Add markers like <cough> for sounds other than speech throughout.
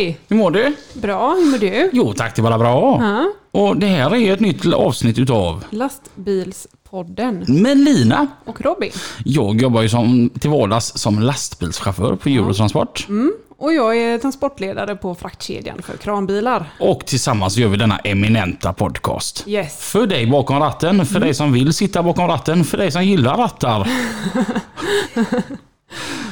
Hej! Hur mår du? Bra, hur mår du? Jo tack, det är bara bra. Ja. Och det här är ett nytt avsnitt utav Lastbilspodden. med Lina. Och Robin. Jag jobbar ju som, till vardags som lastbilschaufför på Eurotransport. Och jag är transportledare på fraktkedjan för kranbilar. Och tillsammans gör vi denna eminenta podcast. Yes. För dig bakom ratten, för dig som vill sitta bakom ratten, för dig som gillar rattar. <laughs>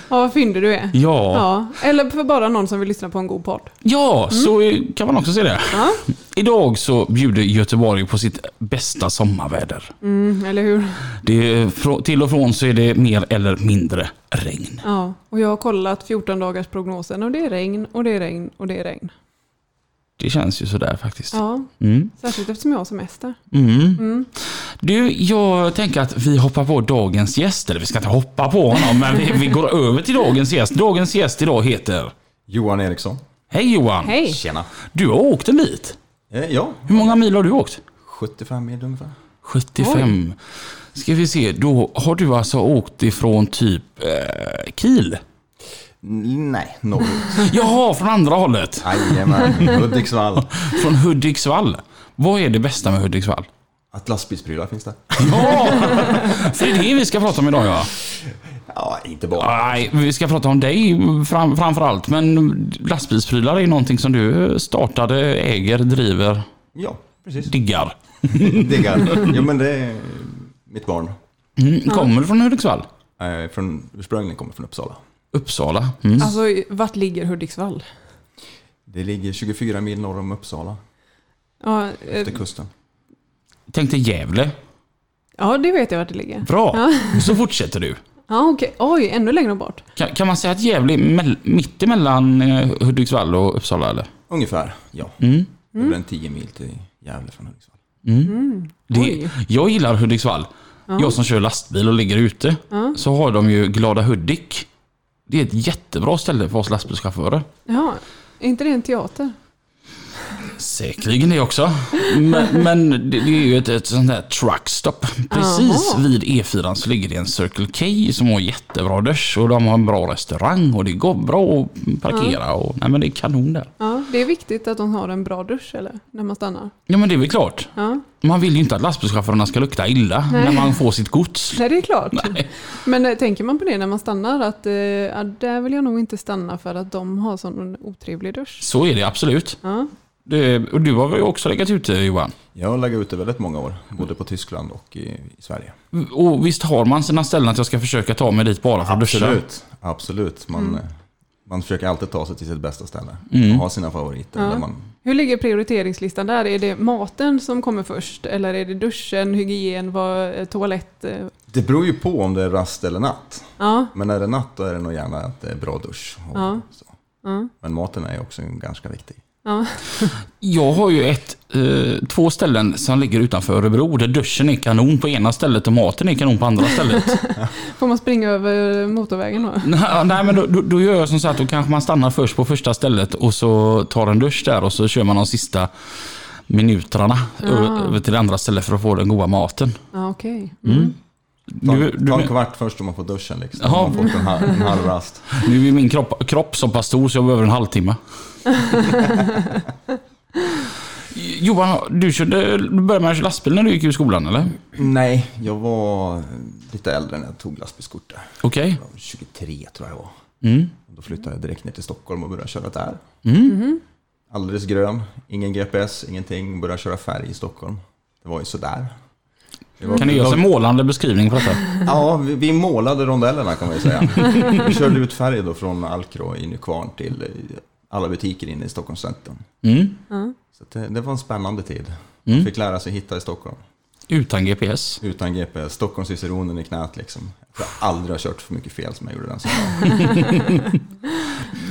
Ja, vad fyndig du är. Ja, Ja, eller för bara någon som vill lyssna på en god podd. ja så kan man också se det. Ja, Idag så bjuder Göteborg på sitt bästa sommarväder. mm, eller hur? Det är, till och från så är det mer eller mindre regn. Ja, och jag har kollat 14 dagars prognosen och det är regn och det är regn och det är regn. Det känns ju sådär faktiskt. Ja, Mm. särskilt eftersom jag har semester. Mm. Mm. Du, jag tänker att vi hoppar på dagens gäst. Eller vi ska inte hoppa på honom, men vi, vi går över till dagens gäst. Dagens gäst idag heter... Johan Eriksson. Hej Johan! Hej! Tjena. Du har åkt en bit. Eh, ja, Hur många mil har du åkt? 75 mil ungefär. 75. Ska vi se, då har du alltså åkt ifrån typ eh, Kiel? Nej, norrut. <laughs> Jaha, från andra hållet. Jajamän, Hudiksvall. <laughs> Från Hudiksvall. Vad är det bästa med Hudiksvall? Att lastbilsprylar finns det. <laughs> Ja, för det är det vi ska prata om idag ja. Ja, inte bara. Nej, vi ska prata om dig fram, framför allt. Men lastbilsprylar är någonting som du startade, äger, driver, Ja, precis. diggar. Diggar. Jo, men det är mitt barn. Mm, kommer du från Hudiksvall? Eh, Från, ursprungligen kommer från Uppsala. Uppsala. Mm. Alltså, vart ligger Hudiksvall? Det ligger 24 mil norr om Uppsala, Ja, eh, efter kusten. Tänk dig Gävle. ja, det vet jag vart det ligger. Bra, så fortsätter du. <laughs> Ja, okej. Oj, ännu längre bort. Kan, kan man säga att Gävle är mell- mittemellan eh, Hudiksvall och Uppsala eller? Ungefär, ja. Mm. Det blir en 10 mil till Gävle från Hudiksvall. Mm. Det, Oj. jag gillar Hudiksvall. Jag som kör lastbil och ligger ute. Ja. Så har de ju Glada Hudik. Det är ett jättebra ställe för oss lastbilschaufförer. Ja, är inte det en teater? Säkerligen det också. Men, men det, det är ju ett, ett sånt här truckstop. Precis Jaha. vid E4 så ligger det en Circle K som har jättebra dusch och de har en bra restaurang och det går bra att parkera. Och, nej men det är kanon där. Ja, det är viktigt att de har en bra dusch eller? När man stannar. Ja men det är väl klart. Ja, Man vill ju inte att lastbilschaufförerna ska lukta illa Nej. när man får sitt gods. nej det är klart. Nej. Men eh, tänker man på det när man stannar att eh, där vill jag nog inte stanna för att de har sån otrevlig dusch. Så är det absolut. Ja, Det, och du har väl också legat ute Johan? Jag har legat ute väldigt många år, både på Tyskland och i, i Sverige. Och visst har man sina ställen att jag ska försöka ta mig dit bara för att duscha? Absolut, absolut. Man, eh, man försöker alltid ta sig till sitt bästa ställe. Mm. Och ha sina favoriter. Ja. Där man, Hur ligger prioriteringslistan där? Är det maten som kommer först? Eller är det duschen, hygien, vad, eh, toalett? eh? det beror ju på om det är rast eller natt. Ja, Men är det natt då är det nog gärna att det är bra dusch. Och Ja. så. ja, Men maten är ju också ganska viktig. Ja. Jag har ju ett, eh, två ställen som ligger utanför Örebro där duschen är kanon på ena stället och maten är kanon på andra stället. <laughs> Får man springa över motorvägen då? Nej, nej, men då, då, då gör jag som så att då kanske man stannar först på första stället och så tar en dusch där och så kör man de sista minuterna över, över till det andra stället för att få den goda maten. Ja, okej. Mm. Ta, Du, ta du, en kvart först om man får duschen. Liksom. Man fått en, halv, en halv rast. nu är min kropp, kropp så pass stor så jag behöver en halvtimme. <laughs> Johan, du, körde, du började med att köra lastbil när du gick ur skolan eller? Nej, jag var lite äldre när jag tog lastbilskort där. Okej. Jag var 23 tror jag var. Mm. Då flyttade jag direkt ner till Stockholm och började köra där. Mm. Alldeles grön, ingen GPS, ingenting. Började köra färg i Stockholm. Det var ju sådär. Det var- Kan du ge oss en målande beskrivning på detta? <laughs> Ja, vi, vi målade rondellerna kan man ju säga. <laughs> Vi körde ut färg då från Alkro i Nykvarn till eh, alla butiker inne i Stockholms centrum. Mm. Så det, det var en spännande tid. Mm. Man fick lära sig hitta i Stockholm. Utan GPS. utan GPS. Stockholmsciceronen i knät liksom. Jag jag aldrig har kört för mycket fel som jag gjorde den sommaren.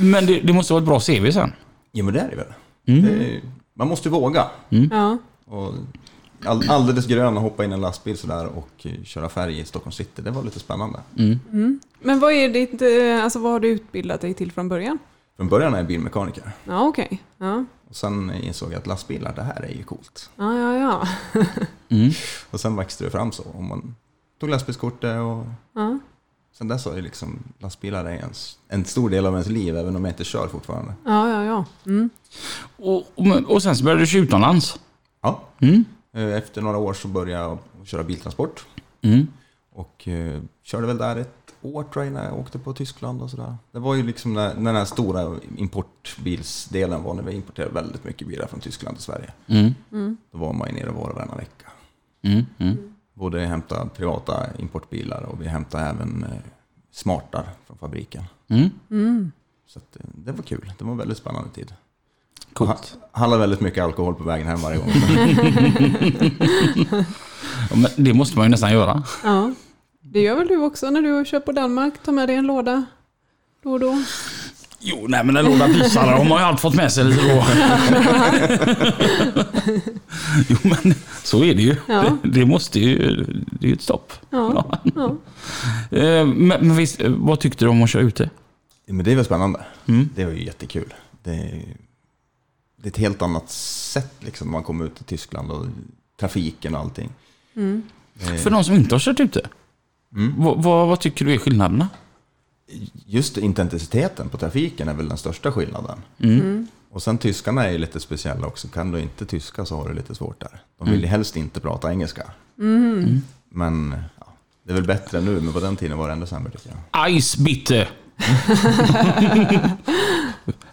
<laughs> Men det, det måste vara ett bra CV sen. Ja men det är det väl. Mm. Det är, man måste ju våga. Ja. Och all, alldeles grön och hoppa in i en lastbil sådär och köra färg i Stockholm city. Det var lite spännande. Mm. Men vad är ditt, eh, alltså vad har du utbildat dig till från början? Från början är jag bilmekaniker. Ja, okej. Ja. Och sen insåg jag att lastbilar, det här är ju coolt. Ja, ja, ja. <laughs> Mm. Och sen växte det fram så. Och man tog lastbilskortet och ja. sen dess har ju liksom lastbilar är ens, en stor del av ens liv, även om jag inte kör fortfarande. Ja, ja, ja. Mm. Och, och, och sen så började du köra utomlands. Ja, Mm. eh, efter några år så började jag köra biltransport. Mm. Och eh, körde väl där ett år tror jag innan jag åkte på Tyskland och sådär. Det var ju liksom när, när den här stora importbilsdelen var när vi importerade väldigt mycket bilar från Tyskland till Sverige. Mm. Då var man ju nere och var varannan vecka. Mm. Mm. Både hämta privata importbilar och vi hämtade även eh, smartar från fabriken. Mm. Mm. Så att, eh, det var kul. Det var en väldigt spännande tid. Coolt. Ha- Handlade väldigt mycket alkohol på vägen hem varje gång. <laughs> Det måste man ju nästan göra. ja. Det gör väl du också när du kör på Danmark? Ta med dig en låda då och då? Jo, nej men en låda pysare har man ju alltid fått med sig lite då. <laughs> jo, men så är det ju. Ja. Det, det måste ju... Det är ju ett stopp. Ja. ja. Eh, Men, men visst, eh, vad tyckte du om att köra ute? Men det är väl spännande. Mm. Det var ju jättekul. Det är, det är ett helt annat sätt liksom när man kommer ut i Tyskland och trafiken och allting. Mm. Eh, För de som inte har kört ute, Mm. vad, vad, vad tycker du är skillnaderna? Just intensiteten på trafiken är väl den största skillnaden. Mm. Och sen tyskarna är lite speciella också. Kan du inte tyska så har du lite svårt där. De vill ju helst inte prata engelska. Mm. Men ja, det är väl bättre nu, men på den tiden var det ändå sämre tycker jag. Ice bitte. <laughs>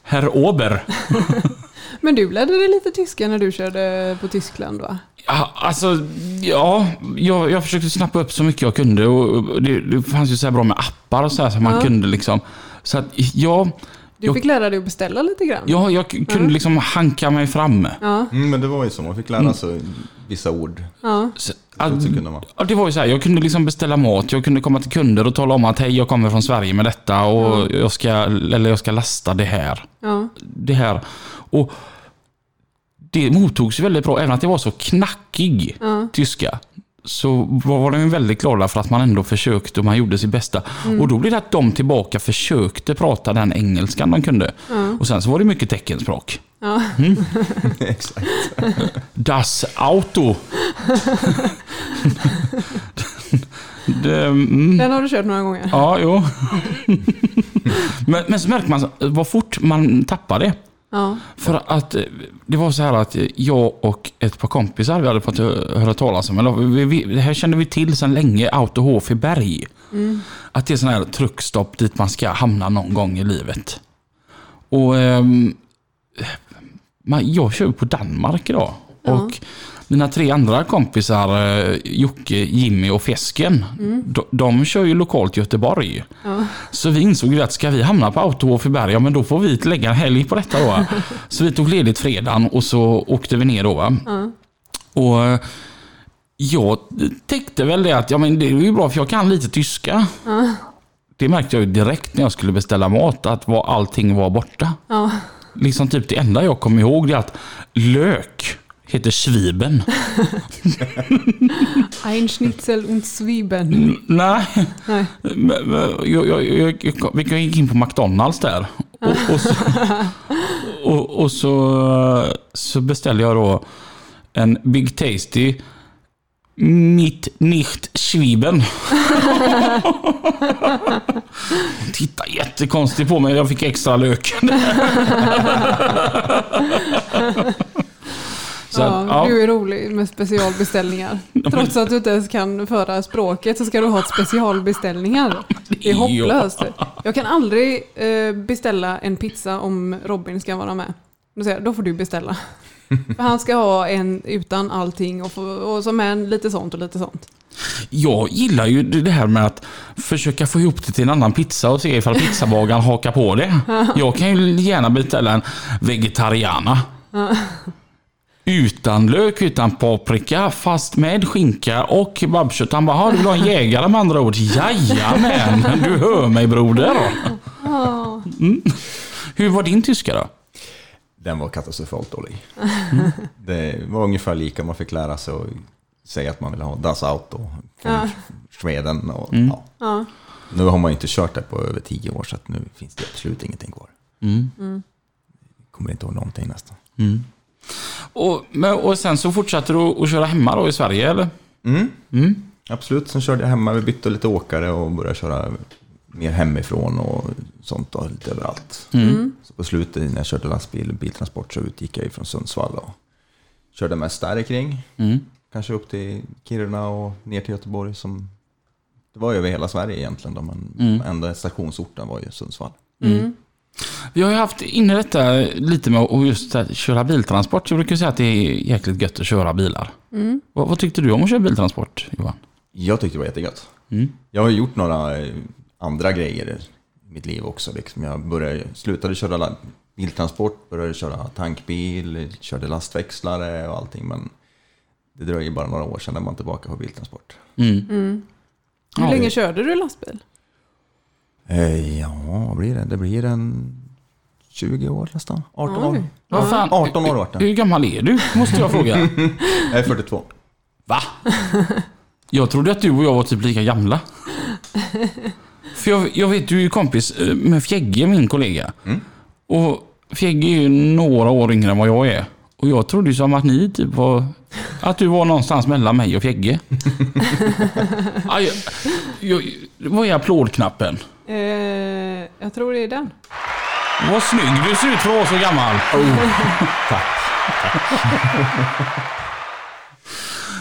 Herr Ober. <laughs> Men du lärde dig lite tyska när du körde på Tyskland va? Ja, alltså, ja, jag, jag försökte snappa upp så mycket jag kunde och det, det fanns ju så här bra med appar och så här som man Ja. kunde liksom. Så att ja, Du Jag- fick lära dig att beställa lite grann? ja jag kunde liksom hanka mig fram. Ja. Mm, men det var ju så, man fick lära sig vissa ord. ja. Så kunde man. Ja, det var ju så här, jag kunde liksom beställa mat, jag kunde komma till kunder och tala om att hej, jag kommer från Sverige med detta och jag, ska, eller jag ska lasta det här. ja. Det här. Och det mottogs väldigt bra, även att det var så knackig ja. tyska. Så var de väldigt glada för att man ändå försökte och man gjorde sitt bästa. Och då blev det att de tillbaka försökte prata den engelskan de kunde. Och sen så var det mycket teckenspråk. ja. <laughs> Exakt. Das Auto. <laughs> det, mm, Den har du kört några gånger? ja, jo. <laughs> men, men så märker man vad fort man tappar det. Ja. För att eh, det var så här att jag och ett par kompisar vi hade fått hö- höra talas om, eller vi, vi, det här kände vi till sedan länge, Autohof i Berg. Att det är sån här truckstopp dit man ska hamna någon gång i livet. Och ehm, man, jag kör på Danmark idag. Ja. Och mina tre andra kompisar, eh, Jocke, Jimmy och Fesken, de, de kör ju lokalt i Göteborg. Ja. Så vi insåg ju att ska vi hamna på Autohof i Berg, ja men då får vi lägga en helg på detta då. <laughs> Så vi tog ledigt fredagen och så åkte vi ner då. Ja. Och eh, jag tänkte väl det att ja, men det är ju bra för jag kan lite tyska. Det märkte jag ju direkt när jag skulle beställa mat, att var, allting var borta. Liksom typ det enda jag kom ihåg är att lök heter Schwieben. <laughs> Ein Schnitzel und Zwiebeln. N- Nej, Nej. jag, jag, jag, jag, gick in på McDonalds där. Och, och, så, <laughs> och, och så, så beställde jag då en Big Tasty Mitt nicht Schwieben. Hon <laughs> tittade jättekonstigt på mig. Jag fick extra lök. Så, Ja, att, ja. Du är rolig med specialbeställningar. <laughs> Trots att du inte ens kan föra språket så ska du ha specialbeställningar. Det är <laughs> hopplöst. Jag kan aldrig eh, beställa en pizza om Robin ska vara med. Då säger jag, då får du beställa. <laughs> För han ska ha en utan allting och, få, och med en lite sånt och lite sånt. Jag gillar ju det här med att försöka få ihop det till en annan pizza och se ifall pizzabagaren hakar på det. Jag kan ju gärna beställa en vegetariana. Utan lök, utan paprika, fast med skinka och kebabkött. Han bara, "Ja, du vill ha en jägare med andra ord? Jajamän, du hör mig broder. Ja. Hur var din tyska då? Den var katastrofalt dålig. Det var ungefär lika, man fick lära sig att säga att man ville ha Das Auto från Ja. Sweden. Och, Mm. ja. Ja. Nu har man ju inte kört det på över tio år, så att nu finns det absolut ingenting kvar. Mm. Kommer inte ihåg någonting nästan. Mm. Och, men, och sen så fortsatte du att köra hemma då i Sverige eller? Mm. Mm. Absolut, sen körde jag hemma, vi bytte lite åkare och började köra mer hemifrån och sånt och lite överallt. Mm. Så på slutet när jag körde lastbil och biltransport så utgick jag från Sundsvall och körde mest där kring. Mm. Kanske upp till Kiruna och ner till Göteborg. Som, det var ju över hela Sverige egentligen, då, men Mm. enda stationsorten var ju Sundsvall. Mm. Vi har ju haft inne detta lite med att just köra biltransport. Jag brukar säga att det är jäkligt gött att köra bilar. Mm. Vad, vad tyckte du om att köra biltransport Johan? Jag tyckte det var jättegött. Mm. Jag har gjort några eh, andra grejer i mitt liv också. Liksom. Jag började, slutade köra biltransport, började köra tankbil, körde lastväxlare och allting. Men det dröjer bara några år sedan när man är tillbaka på biltransport. Mm. Mm. Hur länge körde du lastbil? Eh, ja, vad blir det? Det blir en 20 år nästan. 18 år. Vad fan? 18 år vart det. Hur gammal är du? Måste jag fråga. <laughs> Jag är 42. Va? Jag trodde att du och jag var typ lika gamla. För jag, jag vet, du är ju kompis eh, med Fjägge, min kollega. Mm. Och Fjägge är ju några år yngre än vad jag är. Och jag trodde ju som att ni typ var... Att du var någonstans mellan mig och Fjägge. <laughs> Aj, jag, vad är applådknappen? Eh, jag tror det är den. Vad snygg du ser ut för att vara så gammal. <laughs>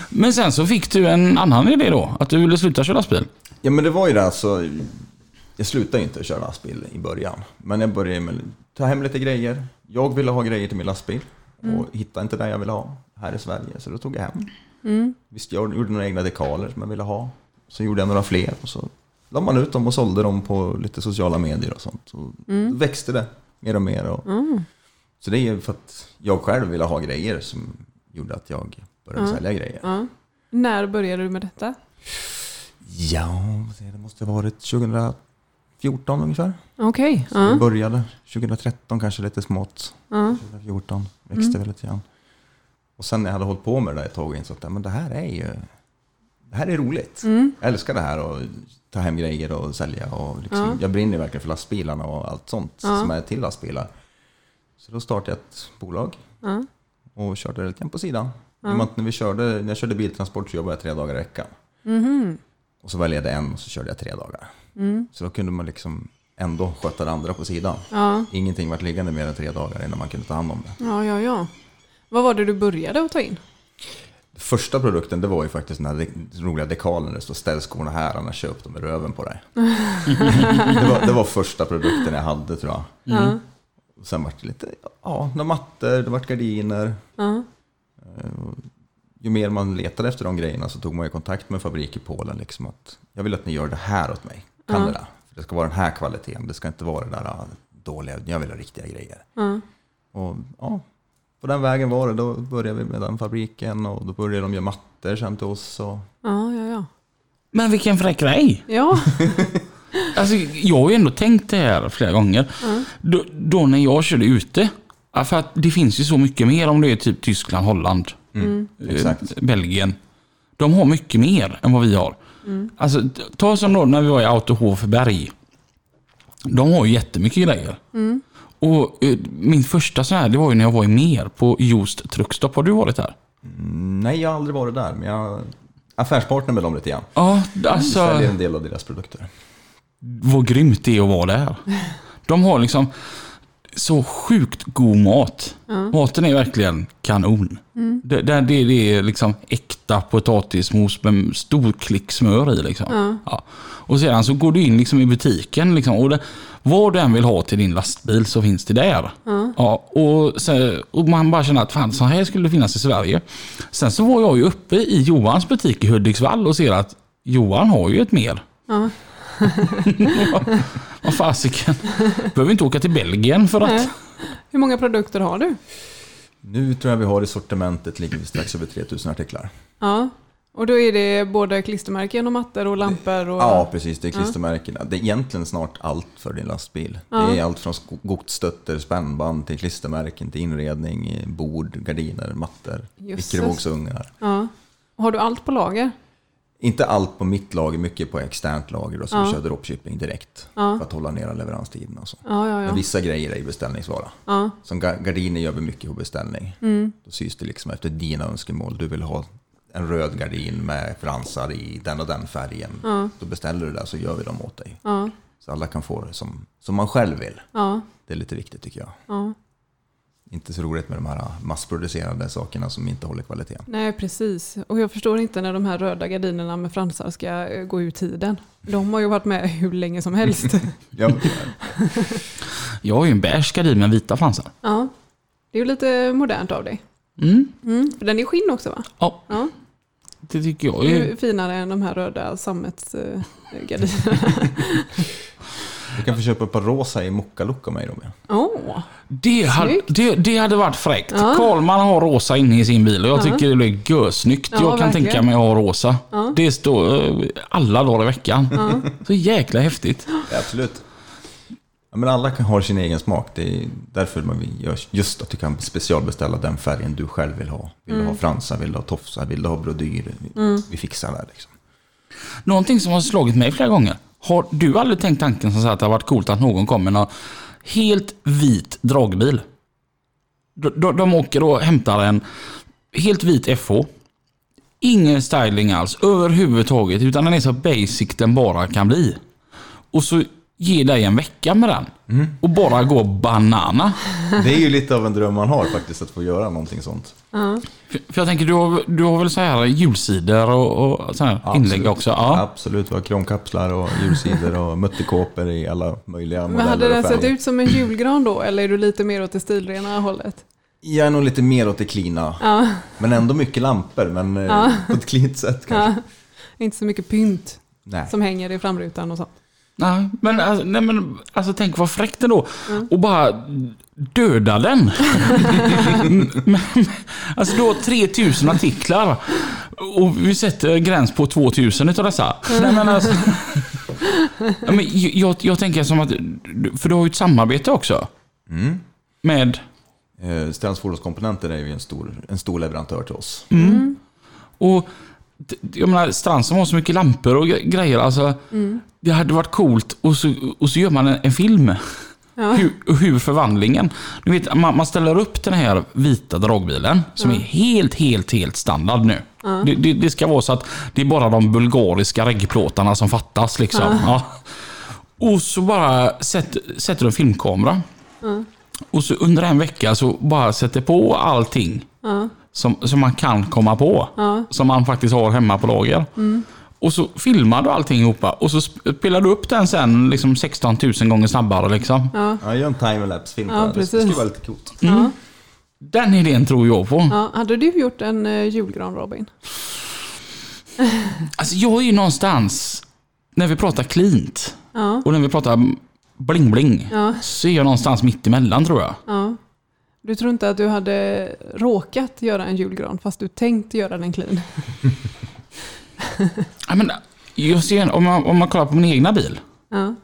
Men sen så fick du en annan idé då? Att du ville sluta köra lastbil? Ja men det var ju det alltså. Jag slutade inte köra lastbil i början. Men jag började med ta hem lite grejer. Jag ville ha grejer till min lastbil. Och hittade inte det jag ville ha här i Sverige. Så då tog jag hem. Mm. Visst, jag gjorde några egna dekaler som jag ville ha. Så gjorde jag några fler. Och så la man ut dem och sålde dem på lite sociala medier och sånt. Och Då växte det mer och mer. Och, Mm. Så det är ju för att jag själv ville ha grejer som gjorde att jag började Ja. sälja grejer. När började du med detta? Ja, det måste ha varit 2014 ungefär. Okej. Så vi Ja. började 2013 kanske lite smått. Ja. 2014 växte väl lite grann. Och sen när jag hade hållit på med det där ett tag och insåg att men det här är ju det här är roligt. Mm. Jag älskar det här och ta hem grejer och sälja. Och liksom, Ja. Jag brinner verkligen för lastbilarna och allt sånt Ja. som är till lastbilar. Så då startade jag ett bolag Ja. och körde det lite på sidan. När, vi körde, när jag körde biltransport så jobbade jag tre dagar i veckan. Mhm. Och så var jag en och så körde jag tre dagar. Mm. Så då kunde man liksom ändå sköta det andra på sidan. Ingenting vart liggande mer än tre dagar innan man kunde ta hand om det. ja, ja, ja. Vad var det du började att ta in? Första produkten det var ju faktiskt den här roliga dekalen där det står ställ skorna här annars köp dem med röven på dig. <laughs> det, var, det var första produkten jag hade tror jag. Ja. Och sen vart det lite, ja, några mattor, det vart gardiner. Ja. Ju mer man letade efter de grejerna så tog man ju kontakt med en fabrik i Polen. Liksom att jag vill att ni gör det här åt mig. Kan Ja. det där? För det ska vara den här kvaliteten. Det ska inte vara det där ah, dåliga. Jag vill ha riktiga grejer. Och ja, på den vägen var det. Då började vi med den fabriken och då började de göra mattor sen till oss. Och, Ja, ja, ja. Men vilken fräck grej! Ja. <laughs> Alltså, jag har ju ändå tänkt det här flera gånger. Då, då när jag körde ute. För att det finns ju så mycket mer om det är typ Tyskland, Holland, Mm. eh. Belgien. De har mycket mer än vad vi har. Alltså, t- ta som då när vi var i Autohoferberg. De har ju jättemycket grejer. Och eh, min första så här, det var ju när jag var i Mer på Just Truckstop. Har du varit där? Mm, nej, jag har aldrig varit där. Men jag är affärspartner med dem lite grann. Ja, Säljer alltså en del av deras produkter. vad grymt det är att vara där. <laughs> De har liksom så sjukt god mat. Maten är verkligen kanon. Det, det, det, det är liksom äkta potatismos med stor klick smör i. Liksom. Ja. Och sedan så går du in liksom i butiken liksom, och det, vad du än vill ha till din lastbil så finns det där. Ja, och, så, och man bara känner att fan, så här skulle det finnas i Sverige. Sen så var jag ju uppe i Johans butik i Hudiksvall och ser att Johan har ju ett mer. <laughs> <laughs> Vad fasiken. Behöver inte åka till Belgien för att... Nej. Hur många produkter har du? Nu tror jag vi har i sortimentet ligger vi strax över 3000 artiklar. Ja. Och då är det både klistermärken och mattor och lampor? Och... Ja, precis. Det är klistermärkena. Det är egentligen snart allt för din lastbil. Ja. Det är allt från godsstötter, spännband till klistermärken, till inredning, bord, gardiner, mattor, Jösses. mikrovågsungar. Ja. Har du allt på lager? Inte allt på mitt lager, mycket på externt lager och så Ja. vi kör dropshipping direkt. Ja. För att hålla nere leveranstiden och så. Ja, ja, Men vissa grejer är ju beställningsvara. Som ga- gardiner gör vi mycket på beställning. Mm. Då sys det liksom efter dina önskemål. Du vill ha en röd gardin med fransar i den och den färgen. Då beställer du det så gör vi dem åt dig. Så alla kan få det som, som man själv vill. Det är lite viktigt tycker jag. Inte så roligt med de här massproducerade sakerna som inte håller kvaliteten. Nej, precis. Och jag förstår inte när de här röda gardinerna med fransar ska eh, gå ur tiden. De har ju varit med <laughs> hur länge som helst. <laughs> Ja, <laughs> Jag har ju en beige gardin med vita fransar. ja. Det är ju lite modernt av dig. Mm. Mm. För den är skinn också va? Ja, Ja. det tycker jag Det är är... ju finare än de här röda sammetsgardinerna. Du kan få köpa ett par rosa i mockalok av mig Robin. Åh! Det hade, det, det hade varit fräckt. Ja. Karlman har rosa inne i sin bil och jag Ja. tycker det blir görsnyggt. Ja, jag kan verkligen. tänka mig att ha rosa. Ja. Det står eh, alla dagar i veckan. Så jäkla häftigt. Ja, absolut. Ja, men alla kan ha sin egen smak. Det är därför man vill gör just att du kan specialbeställa den färgen du själv vill ha. Vill du ha fransar, vill du ha tofsar, vill du ha brodyr? Vi, vi fixar det. Liksom. Någonting som har slagit mig flera gånger. Har du aldrig tänkt tanken som så att det har varit coolt att någon kommer med en helt vit dragbil? De, de, de åker och hämtar en helt vit FH. Ingen styling alls överhuvudtaget utan den är så basic den bara kan bli. Och så ger dig en vecka med den. Och bara gå banana. Det är ju lite av en dröm man har faktiskt, att få göra någonting sånt. För för jag tänker, du har, du har väl så här julsidor och, och så här Absolut. inlägg också? Ja. Absolut, vi har kromkapslar och hjulsidor och mutterkåpor i alla möjliga Men modeller hade den sett ut som en julgran då? Eller är du lite mer åt det stilrena hållet? Jag är nog lite mer åt det cleana. Ja, Men ändå mycket lampor, men eh, på ett cleant sätt kanske. ja. Inte så mycket pynt Nej. som hänger i framrutan och sånt. Nej, men, alltså, nej, men alltså tänk vad fräckt ändå. Och bara döda den. <laughs> men, alltså du har 3000 artiklar. Och vi sätter gräns på 2000 utav dessa. Nej, men alltså, ja, men jag, jag tänker som att, för du har ju ett samarbete också. Mm. Med, Eh, Strands fordonskomponenter är ju en stor, en stor leverantör till oss. och d- jag menar, Strandsen har så mycket lampor och gre- grejer. Alltså, Det hade varit coolt och så, och så gör man en, en film. Ja. Hur, hur förvandlingen... Du vet, man, man ställer upp den här vita dragbilen som är helt, helt, helt standard nu. Det, det, det ska vara så att det är bara de bulgariska reggplåtarna som fattas. Liksom. Ja. Och så bara sätter, sätter du en filmkamera. Och så under en vecka så bara sätter på allting Ja. Som, som man kan komma på. Ja. Som man faktiskt har hemma på lager. Och så filmar du allting ihop och så spelar du upp den sen liksom 16 000 gånger snabbare. Liksom. Ja. Ja, gör en timelapse-film Ja, det. Skulle vara lite coolt. Ja. Den idén tror jag på. Ja. Hade du gjort en eh, julgran Robin? <laughs> Alltså jag är ju någonstans, när vi pratar cleant Ja. och när vi pratar bling-bling, Ja. så är jag någonstans mitt emellan tror jag. ja. Du tror inte att du hade råkat göra en julgran fast du tänkt göra den clean? <laughs> Ja, men, jag ser, om, man, om man kollar på min egna bil, Ja.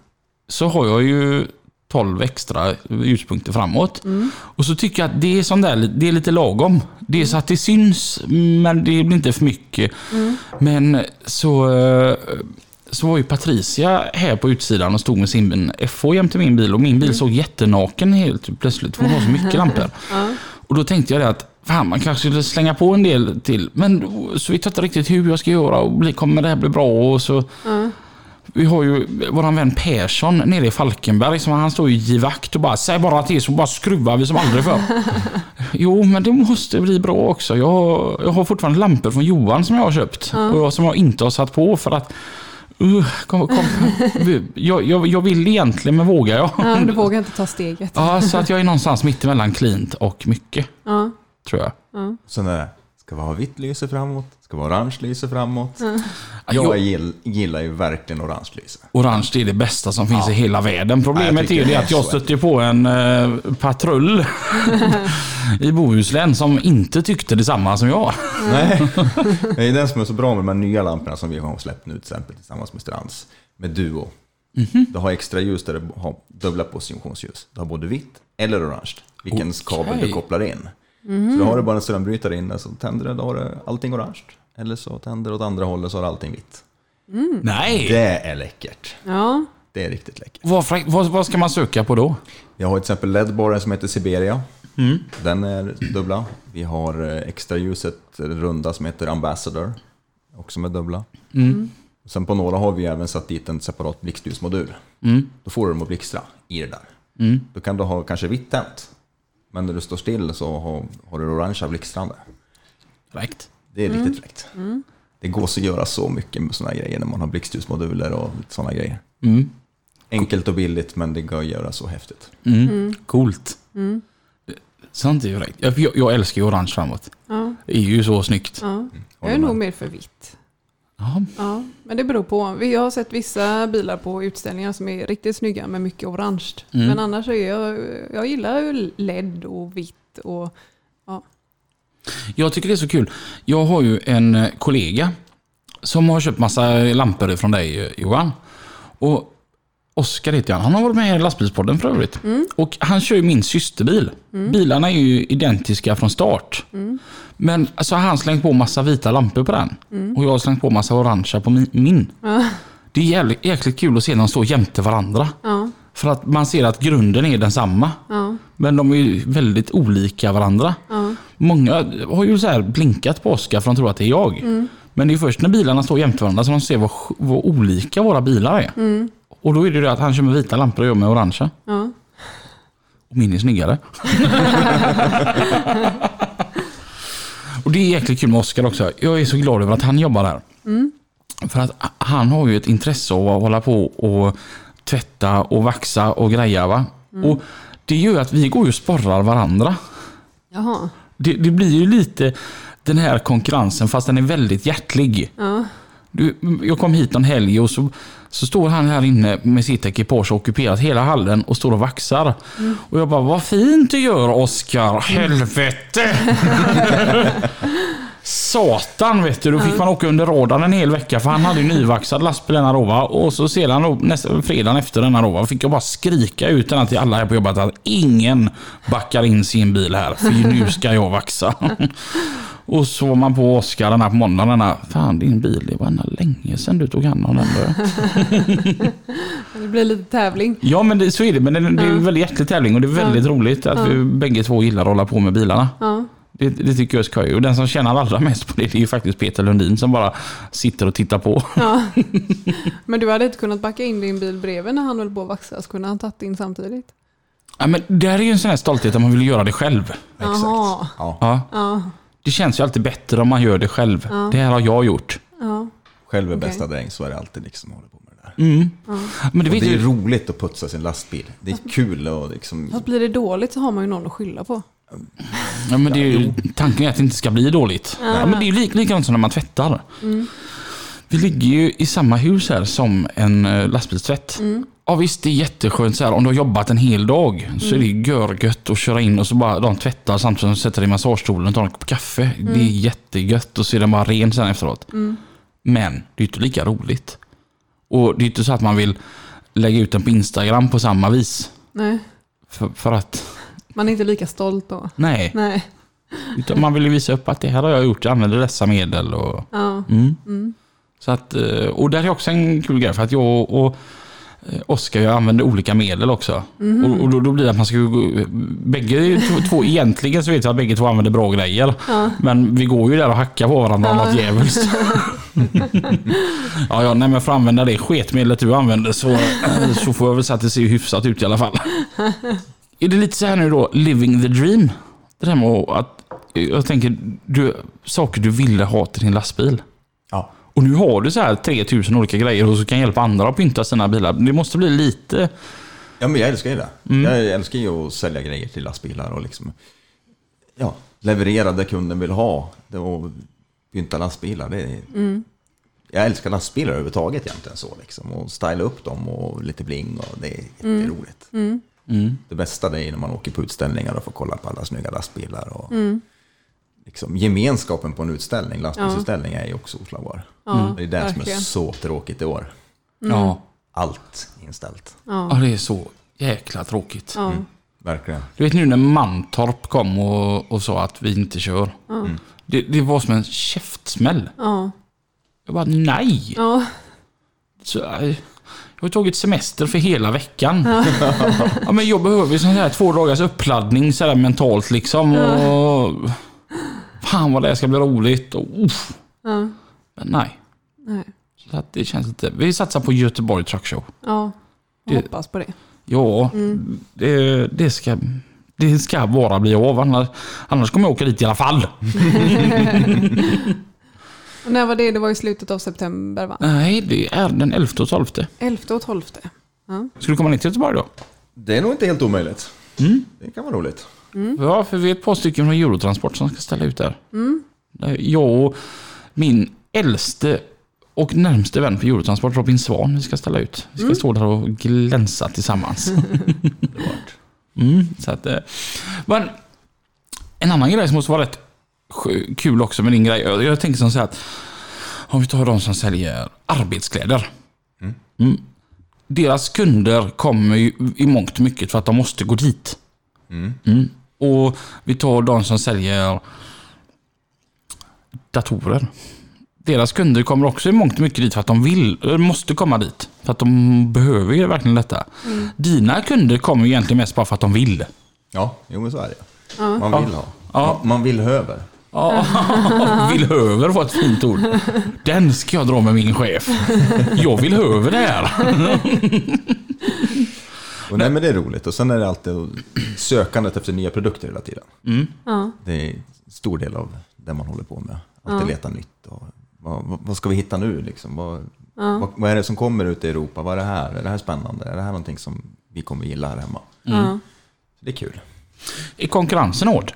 så har jag ju 12 extra ljuspunkter framåt. Och så tycker jag att det är, sån där, det är lite lagom. Det är så att det syns, men det blir inte för mycket. Men så, eh, så var ju Patricia här på utsidan och stod med sin FH jämte min bil och min bil såg jättenaken helt plötsligt. För hon har så mycket lampor. <laughs> Ja. Och då tänkte jag det att fan, man kanske skulle slänga på en del till. Men så vet jag inte riktigt hur jag ska göra och kommer det här bli bra? Och så, Ja. vi har ju våran vän Persson nere i Falkenberg. Som han står ju i vakt och bara säg bara till så bara skruvar vi som aldrig förr. <laughs> jo, men det måste bli bra också. Jag har, jag har fortfarande lampor från Johan som jag har köpt. Och jag, som jag inte har satt på för att Uh, kom, kom. Jag, jag, jag vill egentligen, men vågar jag? Ja, du vågar inte ta steget. Ja, så att jag är någonstans mitt emellan cleant och mycket, Ja. tror jag. Sen är det, Ska vi ha vitt lyse framåt? Ska vi ha orange lyse framåt? Ja, Jag gill, gillar ju verkligen orange lyse. Orange är det bästa som finns i hela världen. Problemet är är att jag stötte på en eh, patrull <laughs> i Bohuslän som inte tyckte detsamma som jag. <laughs> Nej, <laughs> det är den som är så bra med de här nya lamporna som vi har släppt nu till exempel tillsammans med Strands. Med Duo. Du har extra ljus där du har dubbla positionsljus. Du har både vitt eller orange. Vilken kabel du kopplar in. Så då har du bara en strömbrytare inne så tänder du, då har du allting orange. Eller så tänder du åt andra hållet så har du allting vitt. Nej! Det är läckert. Ja, Det är riktigt läckert. Vad, vad, vad ska man söka på då? Jag har till exempel LED-baren som heter Siberia. Den är dubbla. Vi har eh, extra ljuset runda som heter Ambassador. Också med dubbla. Sen på några har vi även satt dit en separat blixtljusmodul. Då får du dem att blixtra i det där. Då kan du ha kanske vitt tänt. Men när du står still så har, har du orangea blixtrande. Fräckt. Det är riktigt fräckt. Det går att göra så mycket med sådana grejer när man har blixtljusmoduler och sådana grejer. Mm. Enkelt och billigt men det går att göra så häftigt. Mm. Coolt. Sånt är ju fräckt. Jag, jag, jag älskar ju orange framåt. ja, Det är ju så snyggt. ja. Jag Håller är nog mer för vitt. Ja. Ja, men det beror på. Vi har sett vissa bilar på utställningar som är riktigt snygga med mycket orange. Men annars är jag, jag gillar ju LED och vitt och ja. Jag tycker det är så kul. Jag har ju en kollega som har köpt massa lampor från dig Johan. Och Oskar heter han. Han har varit med i lastbilspodden för övrigt. Och han kör ju min systerbil. Bilarna är ju identiska från start. Men så har han slängt på massa vita lampor på den. Och jag har slängt på massa orangea på mi- min. Det är jävligt, jäkligt kul att se dem stå jämte varandra. Ja, För att man ser att grunden är densamma. ja, Men de är ju väldigt olika varandra. ja. Många har ju så här blinkat på Oskar för de tror att det är jag. Men det är först när bilarna står jämte varandra som de ser vad, vad olika våra bilar är. Och då är det ju det att han kör med vita lampor och jag med orangea. ja. Och min är snyggare. <laughs> och det är jäkligt kul med Oskar också. Jag är så glad över att han jobbar där. För att han har ju ett intresse av att hålla på och tvätta och vaxa och greja. Va? Och det gör ju att vi går och sporrar varandra. Jaha. Det, det blir ju lite den här konkurrensen fast den är väldigt hjärtlig. Ja. Du, jag kom hit någon helg och så, så står han här inne med sitt ekipage och ockuperat hela hallen och står och vaxar. Och jag bara, vad fint du gör Oskar. Helvete! <laughs> Satan vet du, då fick man åka under radarn en hel vecka för han hade ju nyvaxad lastbil denna då va? Och så sedan då, nästa, fredagen efter denna då va, fick jag bara skrika ut denna till alla här på jobbet att ingen backar in sin bil här för nu ska jag vaxa. Och så var man på Oskar den här på måndagen. Fan din bil, det var länge sedan du tog hand om den. <laughs> Det blir lite tävling. Ja men det, så är det. Men det, det är en väldigt hjärtlig tävling och det är väldigt roligt att vi bägge två gillar att hålla på med bilarna. Ja. Det, det tycker jag är skoj. Och den som tjänar allra mest på det, det är ju faktiskt Peter Lundin som bara sitter och tittar på. Ja. <laughs> Men du hade inte kunnat backa in din bil bredvid när han höll på att vaxa, så kunde han tagit in samtidigt? Ja, men det här är ju en sån här stolthet att man vill göra det själv. Exakt. Ja. Ja, Ja, det känns ju alltid bättre om man gör det själv. Det här har jag gjort. ja. Själv är Okej. bästa dräng, så är det alltid liksom håller på med det där. Mm. Men det Och vet det är ju... roligt att putsa sin lastbil. Det är kul och liksom... Fast blir det dåligt så har man ju någon att skylla på. Ja, men det är ju, tanken är att det inte ska bli dåligt. Ja, men det är ju lik, likadant som när man tvättar. Vi ligger ju i samma hus här som en eh, lastbilstvätt. Ja visst, det är jätteskönt så här. Om du har jobbat en hel dag så är det görgött att köra in och så bara de tvättar samtidigt som de sätter dig i massagestolen och tar en kopp kaffe. Det är jättegött och så är den bara ren sen efteråt. Men det är inte lika roligt. Och det är inte så att man vill lägga ut den på Instagram på samma vis. Nej, För, för att, man är inte lika stolt då. nej. Nej. Utan man vill ju visa upp att det här har jag gjort, jag använder dessa medel. Och, Ja. mm. Så att, eh, och där är också en kul grej för att jag och Oskar jag använder olika medel också. Och, och då, då blir det att man ska gå, bägge två, egentligen så vet jag att bägge två använder bra grejer. Men vi går ju där och hackar på varandra om något djävulskt. <laughs> ja, ja, nej men för att använda det sketmedlet du använder så, eh, så får jag väl säga att det ser hyfsat ut i alla fall. Är det lite så här nu då, living the dream? Det där med att, jag tänker, du, saker du ville ha till din lastbil. Ja. Och nu har du så här 3000 olika grejer och så kan hjälpa andra att pynta sina bilar. Det måste bli lite... Ja, men jag älskar ju det. Mm. Jag älskar ju att sälja grejer till lastbilar och liksom... Ja, leverera det kunden vill ha. Och pynta lastbilar. Det är, Jag älskar lastbilar överhuvudtaget egentligen så liksom. Och styla upp dem och lite bling och det är jätteroligt. Mm. Det bästa det är när man åker på utställningar och får kolla på alla snygga lastbilar. Och liksom, gemenskapen på en utställning, lastbilsutställning, är ju också oslagbar. Ja, Det är det som är så tråkigt i år. Ja. Allt inställt. ja, det är så jäkla tråkigt. Ja. Verkligen. Du vet nu när Mantorp kom och, och sa att vi inte kör. Det, det var som en käftsmäll. Ja. Jag bara nej. Ja. Så, eh, jag har tagit semester för hela veckan. <laughs> Ja. men jag behöver ju sån här två dagars uppladdning så här mentalt liksom. Och, fan vad det här ska bli roligt. Och, uff. Nej. Nej. Så att det känns inte. Vi satsar på Göteborg Truck Show. Ja. Det- hoppas på det. Ja, det, det, ska, det ska bara bli av. Annars, annars kommer jag åka dit i alla fall. <laughs> <laughs> Och när var det? Det var i slutet av september va? Nej, det är den 11 och 12. 11 och 12. Ja. Ska du komma ner till Göteborg då? Det är nog inte helt omöjligt. Mm. Det kan vara roligt. Ja, för vi är ett par stycken från Eurotransport som ska ställa ut där. Jag och min äldste och närmste vän på Eurotransport, Robin Svan, vi ska ställa ut. Vi ska stå där och glänsa tillsammans. <laughs> mm, så att, eh, men en annan grej som måste vara rätt kul också med din grej. Jag, tänker som så här att om vi tar de som säljer arbetskläder. Mm. Deras kunder kommer ju i mångt och mycket för att de måste gå dit. Mm. Och vi tar de som säljer datorer. Deras kunder kommer också i mångt och mycket dit för att de vill, eller måste komma dit. För att de behöver ju verkligen detta. Dina kunder kommer ju egentligen mest bara för att de vill. Ja, jo men så är det. Man vill ha. Ja. Man, vill höver. Ja, <laughs> vill över var ett fint ord. Den ska jag dra med min chef. Jag vill över det här. Och nej, men det är roligt. Och sen är det alltid sökandet efter nya produkter hela tiden. Ja. Det är en stor del av det man håller på med. Alltid leta nytt. Och vad, vad- ska vi hitta nu? Liksom? Vad, vad, vad är det som kommer ut i Europa? Vad är det här? Är det här spännande? Är det här någonting som vi kommer gilla här hemma? Ja. Så det är kul. Är konkurrensen hård?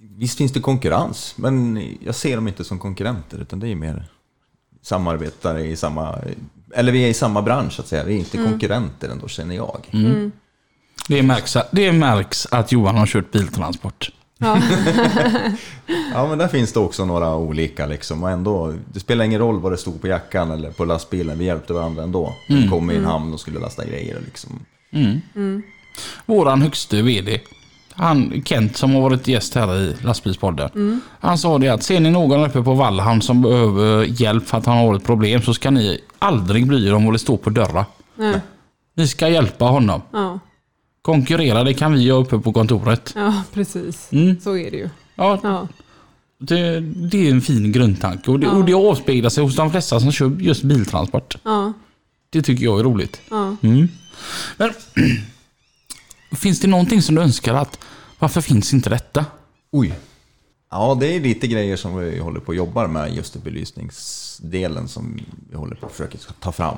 Visst finns det konkurrens, men jag ser dem inte som konkurrenter, utan det är mer samarbetare i samma... Eller vi är i samma bransch, så att säga. Vi är inte konkurrenter ändå, känner jag. Det märks, det märks att Johan har kört biltransport. <laughs> Ja, men där finns det också några olika liksom. Och ändå, det spelar ingen roll vad det stod på jackan eller på lastbilen. Vi hjälpte varandra ändå. Vi kom i en hamn och skulle lasta grejer liksom. Våran högste VD, han, Kent som har varit gäst här i lastbilspodden. Han sa det att ser ni någon uppe på Vallhamn som behöver hjälp för att han har ett problem så ska ni aldrig bry er om vad det står på dörrar. Nej. Ni ska hjälpa honom. Ja. Konkurrera, det kan vi göra uppe på kontoret. ja, precis. Mm. Så är det ju. Ja, Ja. det, det är en fin grundtanke och det, Ja. och det avspeglar sig hos de flesta som kör just biltransport. Ja. Det tycker jag är roligt. Ja. Mm. Men, <clears throat> finns det någonting som du önskar att varför finns inte detta? Oj. Ja, det är lite grejer som vi håller på att jobba med, just i belysningsdelen som vi håller på att försöka ta fram.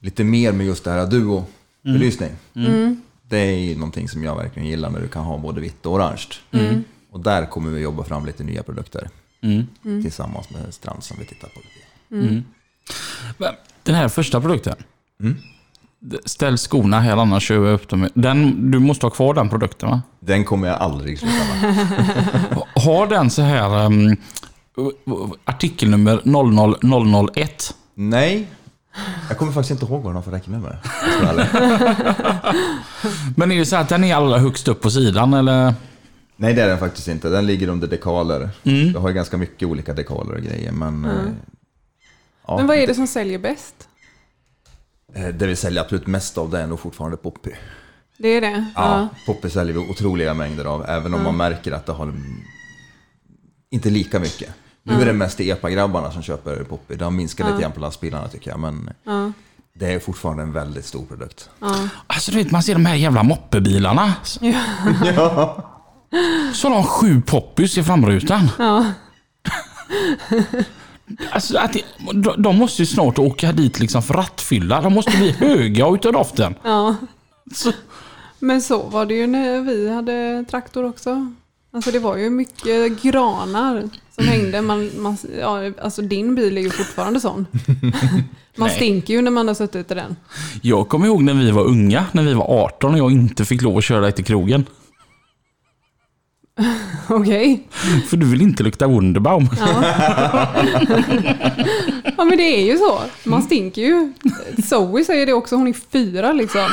Lite mer med just det här duo-belysning. Det är ju någonting som jag verkligen gillar när du kan ha både vitt och orange. Och där kommer vi jobba fram lite nya produkter. Tillsammans med Strand som vi tittar på. Men Den här första produkten. Mm. Ställ skorna här annars kör jag upp dem. Den, du måste ha kvar den produkten va? Den kommer jag aldrig sluta med. <laughs> Har den så här um, artikelnummer 00001? Nej, jag kommer faktiskt inte ihåg vad den har för räknenummer. Jag ska vara ärlig. Men är det så att den är allra högst upp på sidan eller? Nej, det är den faktiskt inte. Den ligger under dekaler. Mm. Jag har ju ganska mycket olika dekaler och grejer, men... eh, Ja, Men vad är det som säljer bäst? eh, Det vi säljer absolut mest av det är nog fortfarande Poppy. Det är det? Ja, Poppy säljer vi otroliga mängder av, även om man märker att det har inte lika mycket. Nu är det mest EPA-grabbarna som köper Poppy. Det har minskat lite grann på lastbilarna tycker jag, men Ja. det är fortfarande en väldigt stor produkt. Ja. Alltså du vet man ser de här jävla moppebilarna. Ja. Så har de sju poppys i framrutan. Ja. Alltså, att de- de måste ju snart åka dit liksom för rattfylla. De måste bli höga utav doften. ja. Så, Men så var det ju när vi hade traktor också. Alltså det var ju mycket granar som hängde. Man, man, ja, alltså din bil är ju fortfarande sån. <laughs> Man stinker ju när man har suttit i den. Jag kommer ihåg när vi var unga, när vi var 18 och jag inte fick lov att köra dig till krogen. <laughs> Okej. För du vill inte lukta Wunderbaum. Ja. <laughs> ja men det är ju så. Man stinker ju. Zoe säger det också, hon är fyra liksom.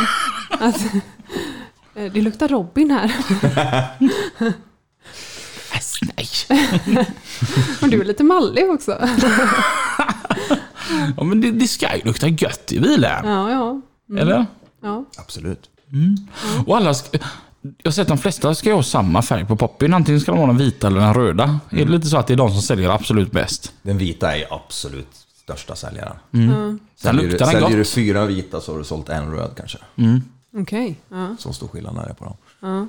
Eh, det luktar Robin här. Ass, Nej. <laughs> Och du är lite mallig också. <laughs> Ja, men det, det ska ju lukta gött i bilen. Ja, ja. Eller? ja. Absolut. Och alla ska, jag har sett de flesta ska ha samma färg på poppyn. Antingen ska de ha den vita eller den röda. Är det lite så att det är de som säljer absolut bäst? Den vita är absolut största säljaren. Sen Säljer, luktar du, den säljer du fyra vita så har du sålt en röd kanske. Okej. Ja. Så stor skillnad är det på dem. Ja.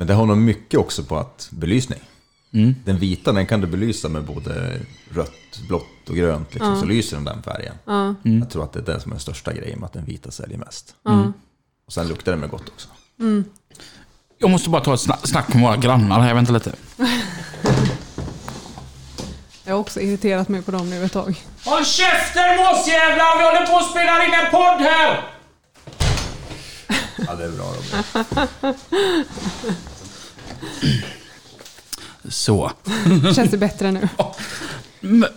Men det har nog mycket också på att belysning. Mm. Den vita den kan du belysa med både rött, blått och grönt. Liksom, Så lyser den den färgen. Ja. Jag tror att det är det som är den största grejen med att den vita säljer mest. Ja. Och sen luktar den med gott också. Jag måste bara ta ett sna- snack med våra grannar här. Vänta lite. <laughs> Jag har också irriterat mig på dem nu ett tag. Håll käften måsjävlar! Vi håller på att spela in en podd här! Ja, det är bra Robin. Så. Känns det bättre nu?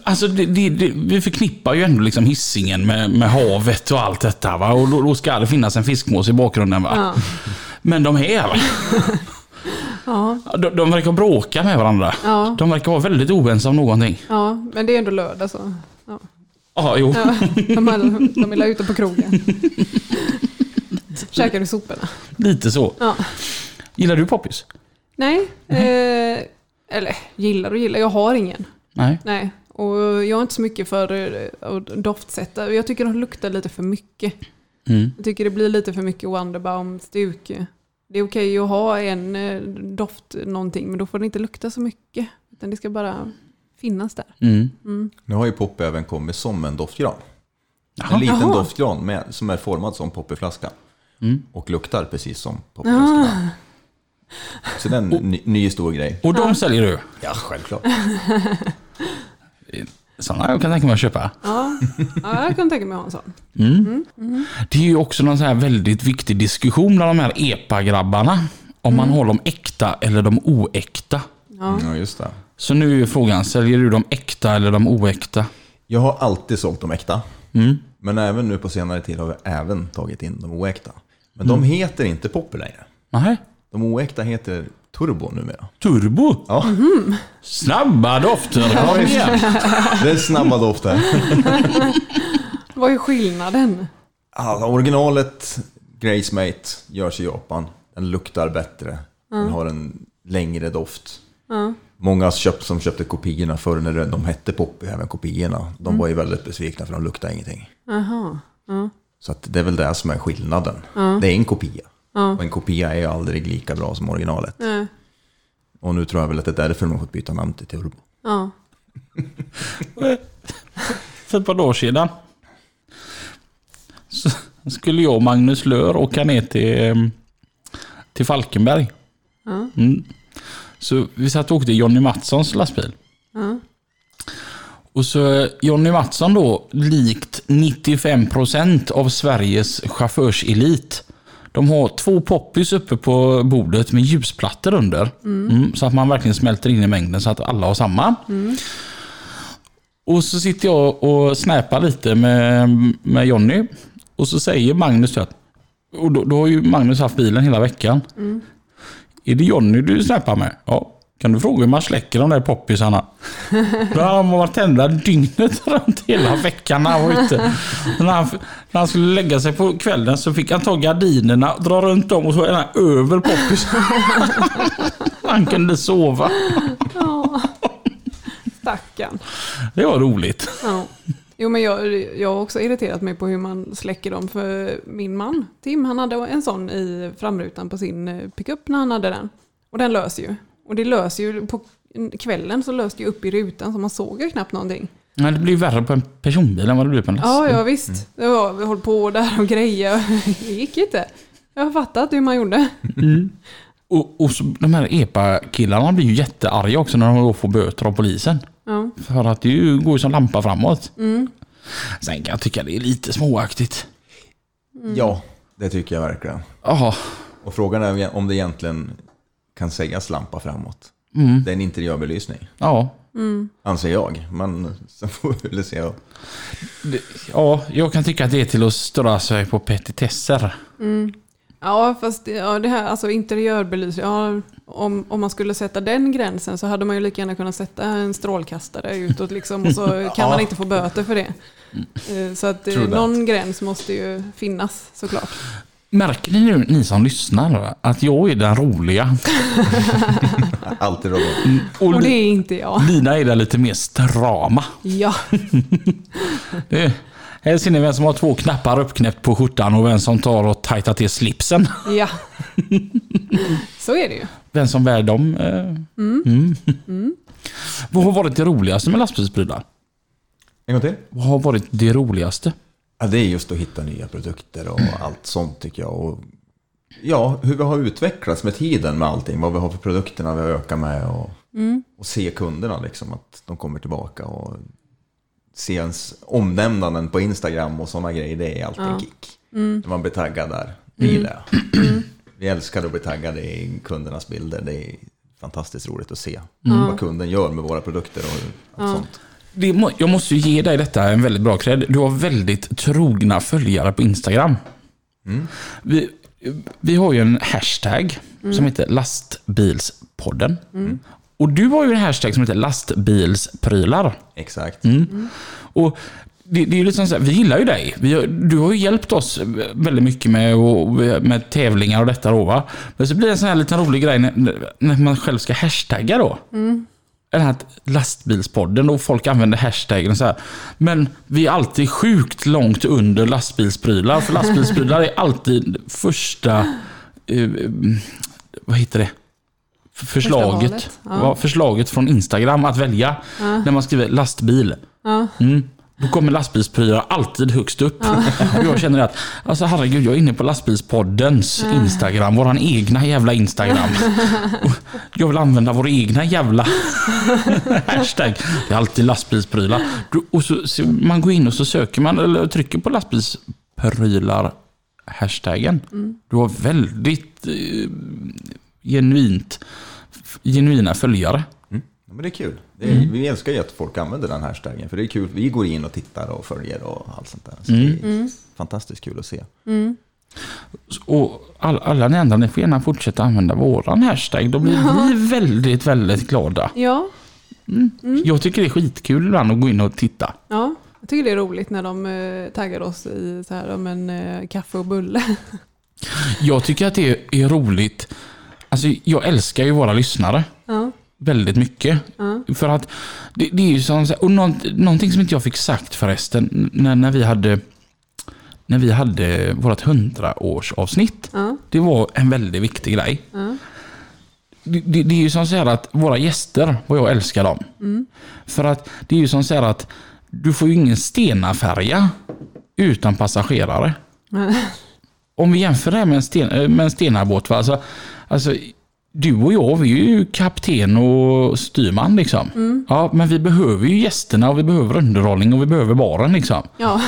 Alltså, det, det, det, vi förknippar ju ändå liksom hissingen med, med havet och allt detta. Va? Och då, då ska det finnas en fiskmås i bakgrunden. Va? Ja. Men de här, va? <laughs> Ja. de, de verkar bråka med varandra. Ja. De verkar vara väldigt oense om någonting. ja, men det är ändå lördag så. Ja. Ja, jo. Ja, de, är, de är ute på krogen. <laughs> <laughs> Käkar du soporna? Lite så. Ja. Gillar du poppis? Nej, eh, eller gillar och gillar. Jag har ingen. Nej. Nej, och jag är inte så mycket för eh, att doftsätta. Jag tycker de luktar lite för mycket. Mm. Jag tycker det blir lite för mycket Wonderbaum-stuk. Det är okej att ha en eh, doft någonting, men då får det inte lukta så mycket. Utan det ska bara finnas där. Mm. Nu har ju Pop även kommit som en doftgran. Jaha. En liten Jaha. doftgran med, som är formad som poppyflaska. Mm. Och luktar precis som poppyflaska. Så det är en ny, ny stor grej. Och de säljer du? Ja, självklart. <laughs> Sådana jag kan tänka mig att köpa. Ja, ja jag kan tänka mig att ha en sån. Mm. Det är ju också någon så här väldigt viktig diskussion bland de här EPA-grabbarna. Om man har de äkta eller de oäkta. Ja. Ja, just det. Så nu är ju frågan, säljer du de äkta eller de oäkta? Jag har alltid sålt de äkta. Mm. Men även nu på senare tid har vi även tagit in de oäkta. Men Mm. de heter inte Poppy längre. Nej. De oäkta heter Turbo numera. Turbo? Ja, Snabba dofter. Igen. det är snabba dofter. <laughs> Vad är skillnaden? Alltså, originalet Grace Mate görs i Japan. Den luktar bättre. Den har en längre doft. Ja. Många köpt, som köpte kopiorna förr när de hette Poppy, även kopiorna, de var ju väldigt besvikna för de luktade ingenting. Aha. Ja. Så att det är väl det som är skillnaden. Det är en kopia. Och en kopia är ju aldrig lika bra som originalet. Nej. Och nu tror jag väl att det är därför de har fått byta namn till Turbo. Ja. <laughs> För ett par dagar sedan så skulle jag och Magnus Lör åka ner till, em, till Falkenberg. Ja. Mm. Så vi satt och åkte Jonny Mattssons lastbil. Ja. Och så Jonny Mattsson då, likt 95% av Sveriges chaufförselit. De har två poppis uppe på bordet med ljusplattor under. Mm, så att man verkligen smälter in i mängden så att alla har samma. Och så sitter jag och snäpar lite med, med Jonny. Och så säger Magnus att, och då, då har ju Magnus haft bilen hela veckan. Är det Jonny du snäpar med? Ja. Kan du fråga hur man släcker de där poppisarna? <laughs> Då har han varit tända dygnet runt hela veckan när han var ute. När han, när han skulle lägga sig på kvällen så fick han ta gardinerna, dra runt dem och så är han över poppisarna. <laughs> Han kunde sova. Stackarn. Det var roligt. Ja. Jo, men jag, jag har också irriterat mig på hur man släcker dem. För min man, Tim, han hade en sån i framrutan på sin eh, pickup när han hade den. Och den löser ju. Och det löser ju, på kvällen så löste det ju upp i rutan så man såg ju knappt någonting. Men det blir värre på en personbil än vad det blir på en Ja, lastbil. ja visst. Det var, vi höll på där och grejer. <laughs> Det gick inte. Jag har fattat hur man gjorde. Och, och så, de här EPA-killarna blir ju jättearga också när de då får böter av polisen. Ja. För att det ju går ju som lampa framåt. Sen kan jag tycka det är lite småaktigt. Ja, det tycker jag verkligen. Jaha. Och frågan är om det egentligen kan sägas lampa framåt. Det är en interiörbelysning, Ja. anser jag. Men <laughs> sen får vi väl se. Det, ja, jag kan tycka att det är till att störa sig på petitesser. Ja, fast det- ja, det här, alltså interiörbelysning, ja, om, om man skulle sätta den gränsen så hade man ju lika gärna kunnat sätta en strålkastare utåt liksom och så <laughs> kan Ja. man inte få böter för det. Eh, Så att eh, någon gräns måste ju finnas såklart. Märker ni nu, ni som lyssnar, att jag är den roliga? <laughs> Alltid Robin. Och, Och det är inte jag. Lina är den lite mer strama. Ja, <laughs> Det, här ser ni vem som har två knappar uppknäppt på skjortan och vem som tar och tajtar till slipsen. ja. <laughs> Så är det ju. Vem som bär dem. Eh. Mm. Vad har varit det roligaste med lastbilsprylar? En gång till. Vad har varit det roligaste? Ja, det är just att hitta nya produkter och allt sånt tycker jag. Och ja, hur vi har utvecklats med tiden med allting. Vad vi har för produkterna vi har ökat med. Och, och se kunderna liksom, att de kommer tillbaka. Och se ens omnämnanden på Instagram och sådana grejer. Det är alltid en kick. När man blir taggad där. Det gillar jag. Vi älskar att bli taggade i kundernas bilder. Det är fantastiskt roligt att se vad kunden gör med våra produkter och allt sånt. Det jag måste ju ge dig detta en väldigt bra cred. Du har väldigt trogna följare på Instagram. Vi, vi har ju en hashtag som heter lastbilspodden. Och du har ju en hashtag som heter lastbilsprylar. Exakt. Och det, det är ju liksom så här, vi gillar ju dig. Vi, du har ju hjälpt oss väldigt mycket med, och, med tävlingar och detta då va. Men så blir det en sån här liten rolig grej när, när man själv ska hashtagga då. Den här lastbilspodden och folk använder hashtaggen så här. Men vi är alltid sjukt långt under lastbilsprylar. För lastbilsprylar är alltid första... eh, vad heter det? Förslaget. valet, ja. Ja, förslaget från Instagram att välja. När man skriver lastbil. Ja. Mm. Då kommer lastbilsprylar alltid högst upp. Och jag känner att, alltså herregud, jag är inne på lastbilspoddens Instagram, våran egna jävla Instagram. <laughs> Jag vill använda vår egna jävla <laughs> hashtag. Det är alltid lastbilsprylar. Och så, så man går in och så söker man, eller trycker på lastbilsprylar hashtaggen. Du har väldigt eh, genuint, genuina följare. Ja, men det är kul. Det är, Vi älskar ju att folk använder den hashtaggen. För det är kul. Vi går in och tittar och följer och allt sånt där. Så det är fantastiskt kul att se. Och all, alla ni andra, ni får gärna fortsätta använda våran hashtag. Då blir vi väldigt, väldigt glada. Ja, Jag tycker det är skitkul ibland att gå in och titta. ja. Jag tycker det är roligt när de eh, taggar oss i så här, om en eh, kaffe och bulle. Jag tycker att det är roligt. Alltså, jag älskar ju våra lyssnare Ja, väldigt mycket. För att det, det är ju som, och nånt, någonting som inte jag fick sagt förresten, när, när vi hade när vi hade vårt hundraårsavsnitt. ja, Det var en väldigt viktig grej. ja. Det, det, det är ju som så att våra gäster, vad jag älskar dem. För att det är ju som så att du får ju ingen stenafärja utan passagerare. <laughs> Om vi jämför det här med en, sten, eh, med en stenarbåt. Va? Alltså, alltså, du och jag, vi är ju kapten och styrman liksom. Ja, men vi behöver ju gästerna och vi behöver underhållning och vi behöver baren liksom. ja.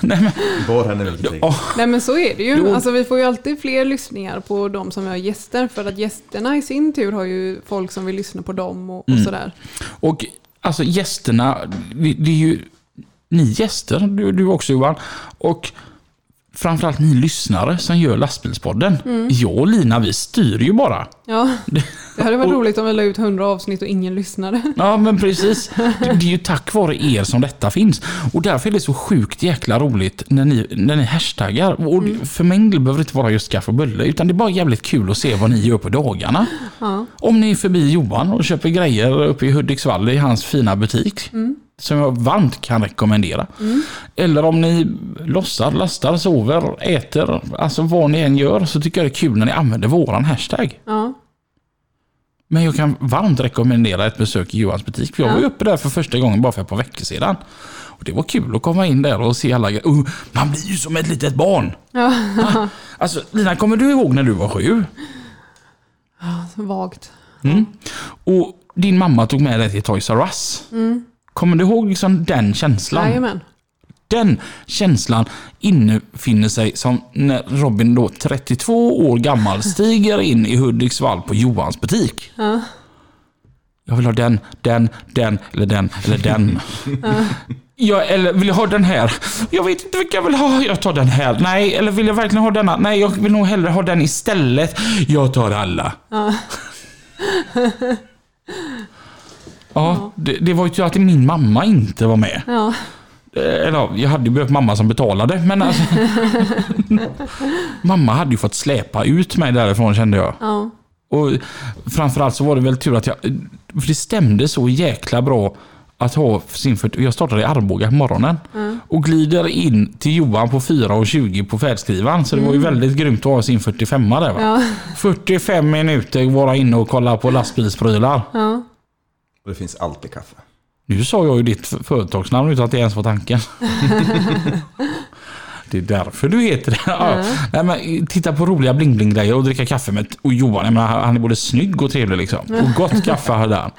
Nej, men, Baren är väldigt viktig. ja, Nej men så är det ju. Jo. Alltså, vi får ju alltid fler lyssningar på de som vi har gäster. För att gästerna i sin tur har ju folk som vill lyssna på dem och, och sådär. Och alltså gästerna, det, det är ju ni gäster, du, du också Johan. Och framförallt ni lyssnare som gör lastbilspodden. Jag och Lina, vi styr ju bara. Ja, det hade varit Och- roligt om vi la ut 100 avsnitt och ingen lyssnade. Ja, men precis. Det, det är ju tack vare er som detta finns. Och därför är det så sjukt jäkla roligt när ni, när ni hashtaggar. Och för min del behöver det inte vara just kaffe och bulle, utan det är bara jävligt kul att se vad ni gör på dagarna. Ja, Om ni är förbi Johan och köper grejer uppe i Hudiksvall i hans fina butik. Som jag varmt kan rekommendera. Eller om ni lossar, lastar, sover, äter. Alltså vad ni än gör så tycker jag det är kul när ni använder våran hashtag. ja, Men jag kan varmt rekommendera ett besök i Johans butik. För jag Ja. var uppe där för första gången bara för ett par veckor sedan. Och det var kul att komma in där och se alla grejer. Oh, man blir ju som ett litet barn. ja. Alltså Lina, kommer du ihåg när du var sju? vagt. Mm. Och din mamma tog med dig till Toys R Us. Kommer du ihåg liksom den känslan? Jajamän. Den känslan infinner sig som när Robin då 32 år gammal <laughs> stiger in i Hudiksvall på Johans butik. Ja. Jag vill ha den, den, den eller den eller den. <laughs> Ja, eller vill jag ha den här? Jag vet inte vilken jag vill ha. Jag tar den här. Nej, eller vill jag verkligen ha denna? Nej, jag vill nog hellre ha den istället. Jag tar alla. Ja, <laughs> det, det var ju tur att min mamma inte var med. Ja. Eller ja, jag hade ju behövt mamma som betalade, men alltså... <laughs> mamma hade ju fått släpa ut mig därifrån kände jag. Ja. Och framförallt så var det väl tur att jag... För det stämde så jäkla bra att ha sin... För jag startade i Arboga på morgonen. Och glider in till Johan på 4.20 på färdskrivaren. Så det var ju väldigt grymt att ha sin 45 där va. Ja. 45 minuter vara inne och kolla på lastbilsprylar. Ja. Och det finns alltid kaffe. Nu sa jag ju ditt företagsnamn utan att det ens var tanken. <laughs> Det är därför du heter det. Ja. Nej, men, titta på roliga bling-bling-grejer och dricka kaffe med och Johan. Jag menar, han är både snygg och trevlig liksom. Och gott kaffe hade <laughs> han.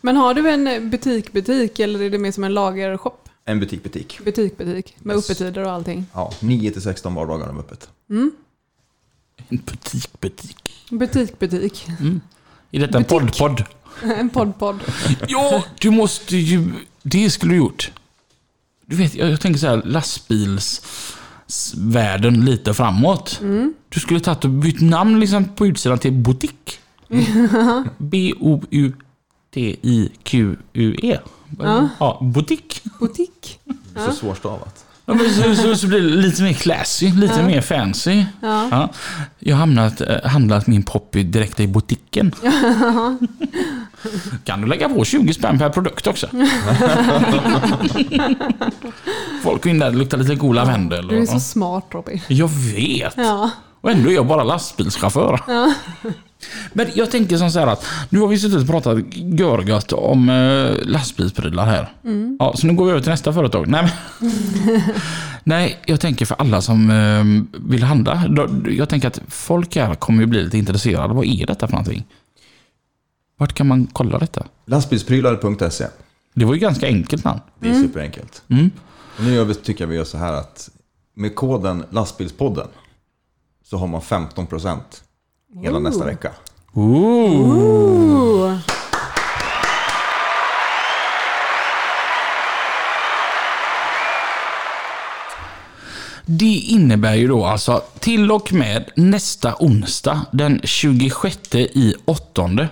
Men har du en butik-butik eller är det mer som en lagershop? En butik-butik. Butik-butik med Yes. öppettider och allting. Ja, 9 till 16 vardagar de öppet. En butik-butik. Butik-butik. Är detta en Butik. podd-podd? <laughs> En podd-podd. Ja, du måste ju... Det skulle du gjort. Du vet, jag, jag tänker så här lastbilsvärlden lite framåt. Du skulle tagit och bytt namn liksom på utsidan till Butik. <laughs> B-O-U-T-I-Q-U-E. Ja. Ja, butik. Butik. Det är så svårstavat. Ja, men så, så, så blir det lite mer classy, lite mer fancy. Ja. Ja. Jag har hamnat, eh, handlat min poppy direkt i butiken. <laughs> kan du lägga på 20 spänn per produkt också? <laughs> Folk går in där och luktar lite god lavendel. Du är så smart Robin. Jag vet. Ja. Och ändå är jag bara lastbilschaufför. Men jag tänker som så här att nu har vi suttit och pratat görgött om eh, lastbilsprylar här. Ja, så nu går vi över till nästa företag. Nej, men, <laughs> Nej jag tänker för alla som eh, vill handla. Då- Jag tänker att folk här kommer ju bli lite intresserade. Vad är detta för någonting? Vart kan man kolla detta? Lastbilsprylar.se. Det var ju ganska enkelt namn. Det är superenkelt. Mm. Och nu gör vi, tycker jag vi gör så här att med koden lastbilspodden så har man 15% hela nästa vecka. Ooh. Ooh. Det innebär ju då alltså till och med nästa onsdag den 26 i åttonde.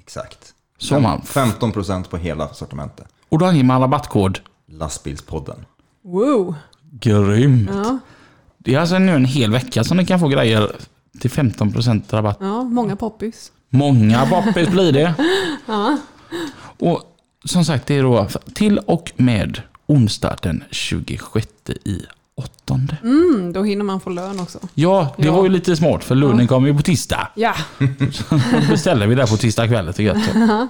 Exakt. Så man. 15% på hela sortimentet. Och då anger man rabattkod. Lastbilspodden. Wow. Grymt. Ja. Det är alltså nu en hel vecka som ni kan få grejer till 15% rabatt. ja, många poppis. Många <laughs> poppis blir det. Ja. Och som sagt, det är då till och med onsdag den 26 i åttonde. Mm, då hinner man få lön också. Ja, det Ja. var ju lite smart för lönen kommer ju på tisdag. Ja. Då beställer vi där på tisdag kväll lite gött. så.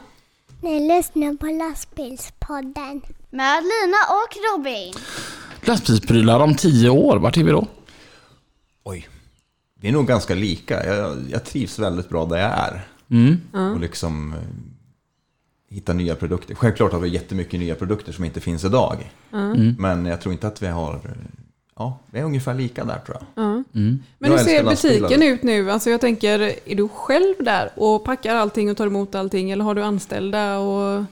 Ni lyssnar på lastbilspodden. Med Lina och Robin. Lastbilsprylar om tio år, vart är vi då? Oj. Vi är nog ganska lika. Jag, jag trivs väldigt bra där jag är. Mm. Och liksom eh, hitta nya produkter. Självklart har vi jättemycket nya produkter som inte finns idag. Mm. Men jag tror inte att vi har... eh, Ja, vi är ungefär lika där tror jag. Mm. Men Jag hur ser lastbilar. butiken ut nu? Alltså jag tänker, är du själv där och packar allting och tar emot allting? Eller har du anställda och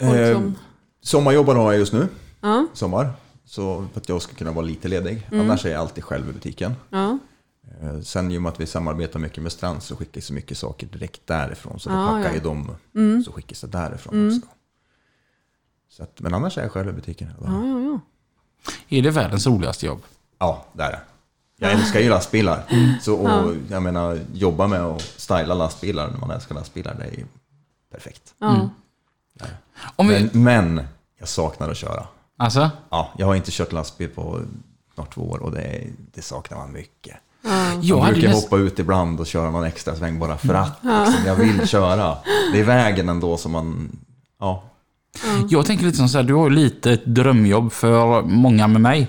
folk Eh, som... Sommarjobbar har jag just nu. Ja, Sommar. Så för att jag ska kunna vara lite ledig. Mm. Annars är jag alltid själv i butiken. Eh, Sen i och med att vi samarbetar mycket med Strand så skickas så mycket saker direkt därifrån. Så då Ah, packar ja. Mm. ju de så skickas det därifrån också. Så att, men annars är jag själv i butiken. dagen. ja, ja. Är det världens roligaste jobb? Ja, där är det. Jag älskar ju lastbilar. Så och, jag menar, jobba med att styla lastbilar när man älskar lastbilar, det är ju perfekt. ja. Vi, Men, men jag saknar att köra. alltså, Ja, jag har inte kört lastbil på snart två år och det, det saknar man mycket. jag Jag hade brukar näst, hoppa ut ibland och köra någon extra sväng bara för att. Liksom, jag vill köra. Det är vägen ändå som man... Ja, Jag tänker lite som så här, du har ju lite ett drömjobb för många med mig.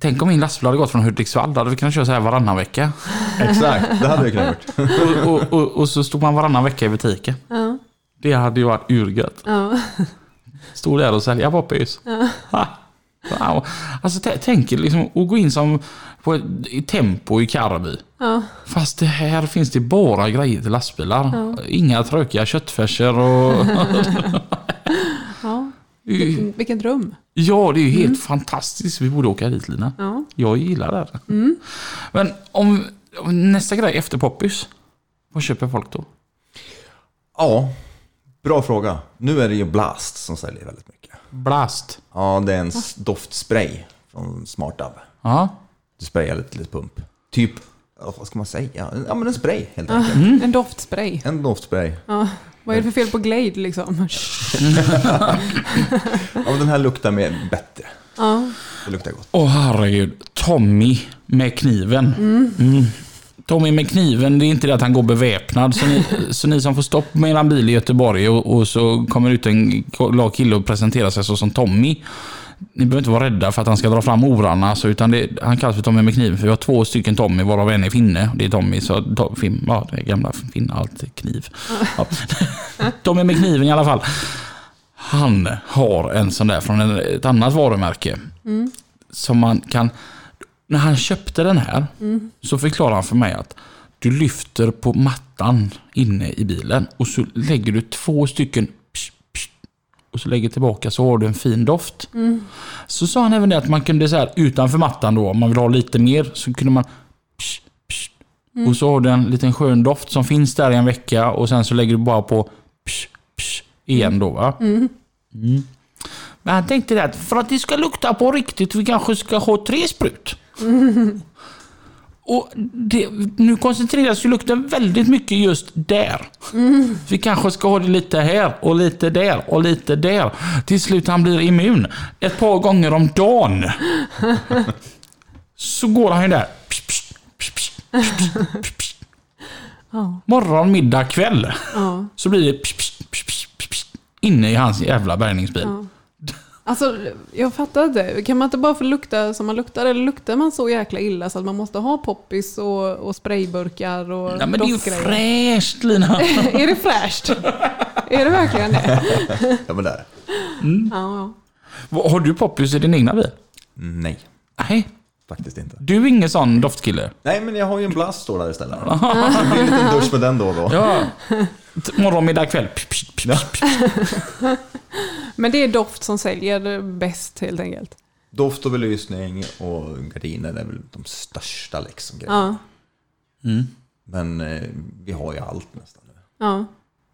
Tänk om min lastbil hade gått från Hudiksvall. Då hade vi kunnat köra så här varannan vecka. Exakt, det hade vi kunnat gjort. Och, och, och, och så stod man varannan vecka i butiken. Ja. Det hade ju varit urgött. Ja. Stod där och sälja poppis. Ha. Wow. Alltså tänk liksom att gå in som på ett i tempo i Karby. Ja. Fast det här finns det bara grejer till lastbilar. Inga tråkiga köttfärser och... <laughs> Vilken, vilken dröm. ja, det är ju helt fantastiskt. Vi borde åka dit Lina. Ja. Jag gillar det. här. Men om, om nästa grej efter poppis. Vad köper folk då? Ja, bra fråga. Nu är det ju Blast som säljer väldigt mycket. Blast. Ja, det är en doftspray från SmartUp. Ja. Du sprayar lite, lite pump. Typ, vad ska man säga? Ja, men en spray helt enkelt. En doftspray. En doftspray. Ja. Vad är det för fel på Glade liksom? <laughs> Ja, men den här luktar mer bättre. Ja. Det luktar gott. Åh herregud. Tommy med kniven. Mm. Tommy med kniven, det är inte det att han går beväpnad. Så ni, så ni som får stopp med er bil i Göteborg och, och så kommer ut en glad kille och presenterar sig så som Tommy. Ni behöver inte vara rädda för att han ska dra fram oranna, alltså, utan det, han kallas för Tommy med kniven. För vi har två stycken Tommy, varav en är finne. Det är Tommy, så to, fin, ja, det är gamla finne, allt kniv. Ja. <laughs> Tommy med kniven i alla fall. Han har en sån där från ett annat varumärke. Som man kan... När han köpte den här så förklarade han för mig att du lyfter på mattan inne i bilen och så lägger du två stycken och så lägger tillbaka så har du en fin doft. Så sa han även det att man kunde så här utanför mattan då, om man vill ha lite mer, så kunde man psh, psh, och så har du en liten skön doft som finns där i en vecka och sen så lägger du bara på psh, psh, igen då va. Mm. Men han tänkte det att för att det ska lukta på riktigt, vi kanske ska ha tre sprut. <laughs> Och det, nu koncentreras ju lukten väldigt mycket just där. Vi kanske ska ha det lite här och lite där och lite där. Till slut han blir immun. Ett par gånger om dagen. Så går han ju där. Morgon, middag, kväll. Så blir det inne i hans jävla bärgningsbil. Ja. Alltså, jag fattar inte. Kan man inte bara få lukta som man luktar? Eller luktar man så jäkla illa så att man måste ha poppis och, och sprayburkar och Ja, men det är ju fräscht Lina. <laughs> är det fräscht? är det verkligen det? Ja, men där. Ja, ja. Vad- Har du poppis i din egna bil? Nej, Nej. faktiskt inte. Du är ingen sån doftkille? Nej, men jag har ju en Blast står där istället. Det blir en liten dusch med den då och då. Ja. Morgon, middag, kväll. <laughs> Men det är doft som säljer bäst helt enkelt. Doft och belysning och gardiner är väl de största liksom grejerna. Ja, Men eh, vi har ju allt nästan nu. ja,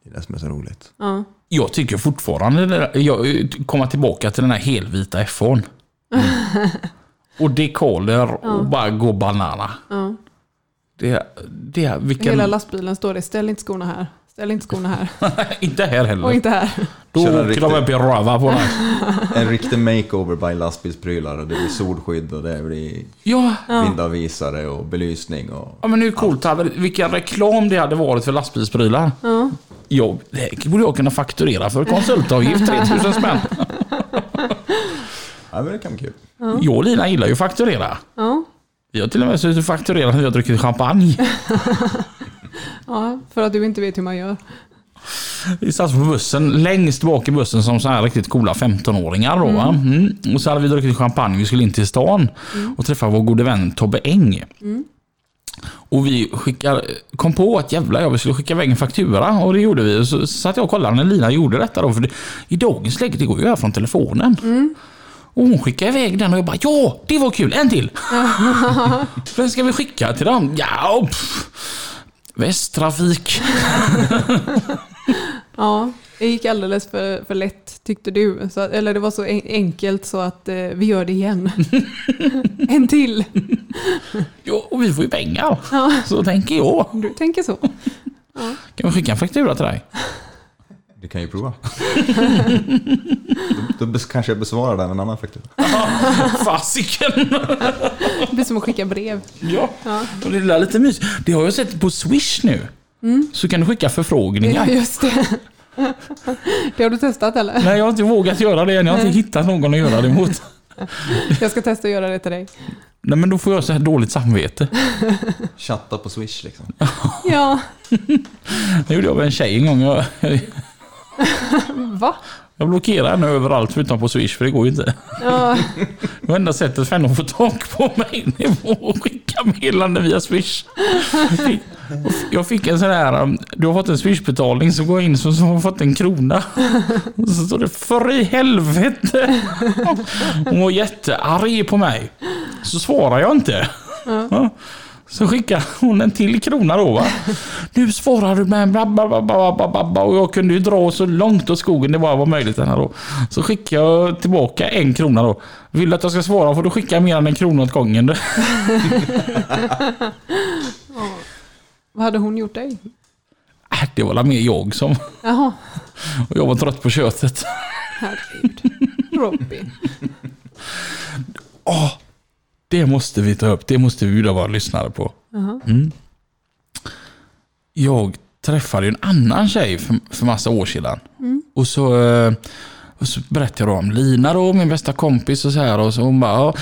Det är det som är så roligt. ja. Jag tycker fortfarande, där- jag, komma tillbaka till den här helvita FH'n. <laughs> Och dekaler och bara gå banana. ja. Det, det, vilken, Hela lastbilen står det, ställ inte skorna här. Ställ inte skorna här. <laughs> inte här heller. Och inte här. Då åker de upp i röva på den. <laughs> En riktig makeover by lastbilsprylar. och Det blir solskydd och det blir Ja, vindavvisare och belysning. Och... ja, men hur coolt hade vilken reklam det hade varit för lastbilsprylar. Ja. Ja, det borde jag kunna fakturera för konsultavgift, 3000 spänn. Ja, men det kan bli kul. Jag och Lina gillar ju att fakturera. Ja. Vi har till och med suttit och fakturerat när vi har druckit champagne. <laughs> ja, för att du inte vet hur man gör. Vi satt på bussen, längst bak i bussen som så här riktigt coola 15-åringar. Då, va? mm. Och så hade vi druckit champagne, vi skulle in till stan och träffa vår gode vän Tobbe Eng. Och vi skickar, kom på att jävla jag vi skulle skicka iväg en faktura och det gjorde vi. Så satt jag och kollade när Lina gjorde detta då. För det, I dagens läge, det går ju att göra från telefonen. Och hon skickade iväg den och jag bara ja, det var kul, en till! <laughs> Vem ska vi skicka till dem? Ja, pff, Västtrafik. <laughs> Ja, det gick alldeles för, för lätt tyckte du. Så, eller det var så en, enkelt så att eh, vi gör det igen. <laughs> en till. Jo, och vi får ju pengar. Ja. Så tänker jag. Du tänker så. Kan vi skicka en faktura till dig? Du kan ju prova. <laughs> då, då kanske jag besvarar den med en annan faktura. <laughs> Fasiken! Det blir som att skicka brev. ja. Och det där lite mys. Det har jag sett på Swish nu. Så kan du skicka Ja, förfrågningar. just det. <laughs> Det har du testat eller? Nej, jag har inte vågat göra det än. Jag har inte hittat någon att göra det mot. Jag ska testa att göra det till dig. Nej men då får jag så här dåligt samvete. Chatta på Swish liksom. Ja, Det gjorde jag med en tjej en gång. Jag, <laughs> va? jag blockerar henne överallt förutom på Swish för det går ju inte. Ja, <laughs> Det enda sättet för henne att få tag på mig var att skicka meddelande via Swish. Jag fick, jag fick en sån här, um, du har fått en Swish-betalning så går jag in så så har jag fått en krona. Och så står det för i helvete. Hon var jättearg på mig. Så svarar jag inte. Ja. Så skickar hon en till krona då va. Nu svarar du med bla och jag kunde ju dra så långt åt skogen det bara var möjligt. Den här då. Så skickar jag tillbaka en krona då. Vill du att jag ska svara får du skicka mer än en krona åt gången. <laughs> vad hade hon gjort dig? Äh, Det var väl mer jag som... Jaha, Och jag var trött på köttet. herregud. Robin. Åh, det måste vi ta upp. Det måste vi bjuda våra lyssnare på. Mm. Jag träffade en annan tjej för, för massa år sedan. Och, så, eh, och så berättade jag om Lina då, min bästa kompis och så här. Och så hon bara,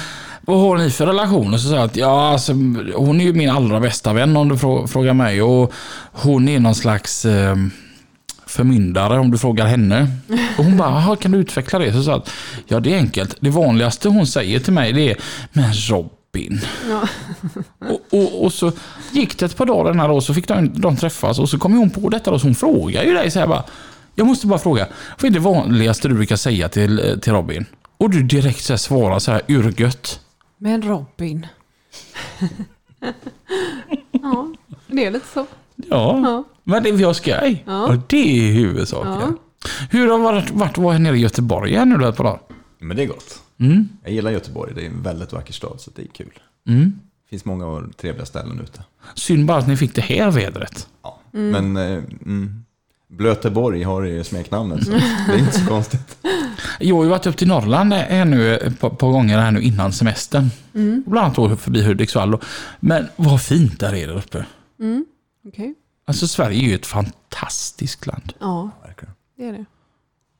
vad har ni för relation? Och så sa jag att ja, alltså, hon är ju min allra bästa vän om du frå- frågar mig. Och hon är någon slags eh, förmyndare om du frågar henne. Och hon bara, "Jaha, kan du utveckla det? Så sa att, ja det är enkelt. Det vanligaste hon säger till mig det är, men Robin. Ja. Och, och, och så gick det ett par dagar den här och så fick de, de träffas och så kom hon på detta och så hon frågar ju dig så här bara, jag måste bara fråga, vad är det vanligaste du brukar säga till, till Robin? Och du direkt så här svarar så här urgött. Men Robin. ja, det är lite så. Ja, Ja. men det vi har skoj. Ja. Och det är huvudsaken. Hur har det varit, varit att vara nere i Göteborg här nu då ett par dagar? Men det är gott. Mm. Jag gillar Göteborg, det är en väldigt vacker stad så det är kul. Mm. Det finns många trevliga ställen ute. Synd bara att ni fick det här vädret. Ja. Men eh, mm, Blöteborg har ju smeknamnet så <laughs> det är inte så konstigt. Jag har ju varit upp till Norrland här nu ett par, par gånger här nu innan semestern. Bland annat förbi Hudiksvall. Men vad fint där är där uppe. Okej. Alltså Sverige är ju ett fantastiskt land. Ja, det är det.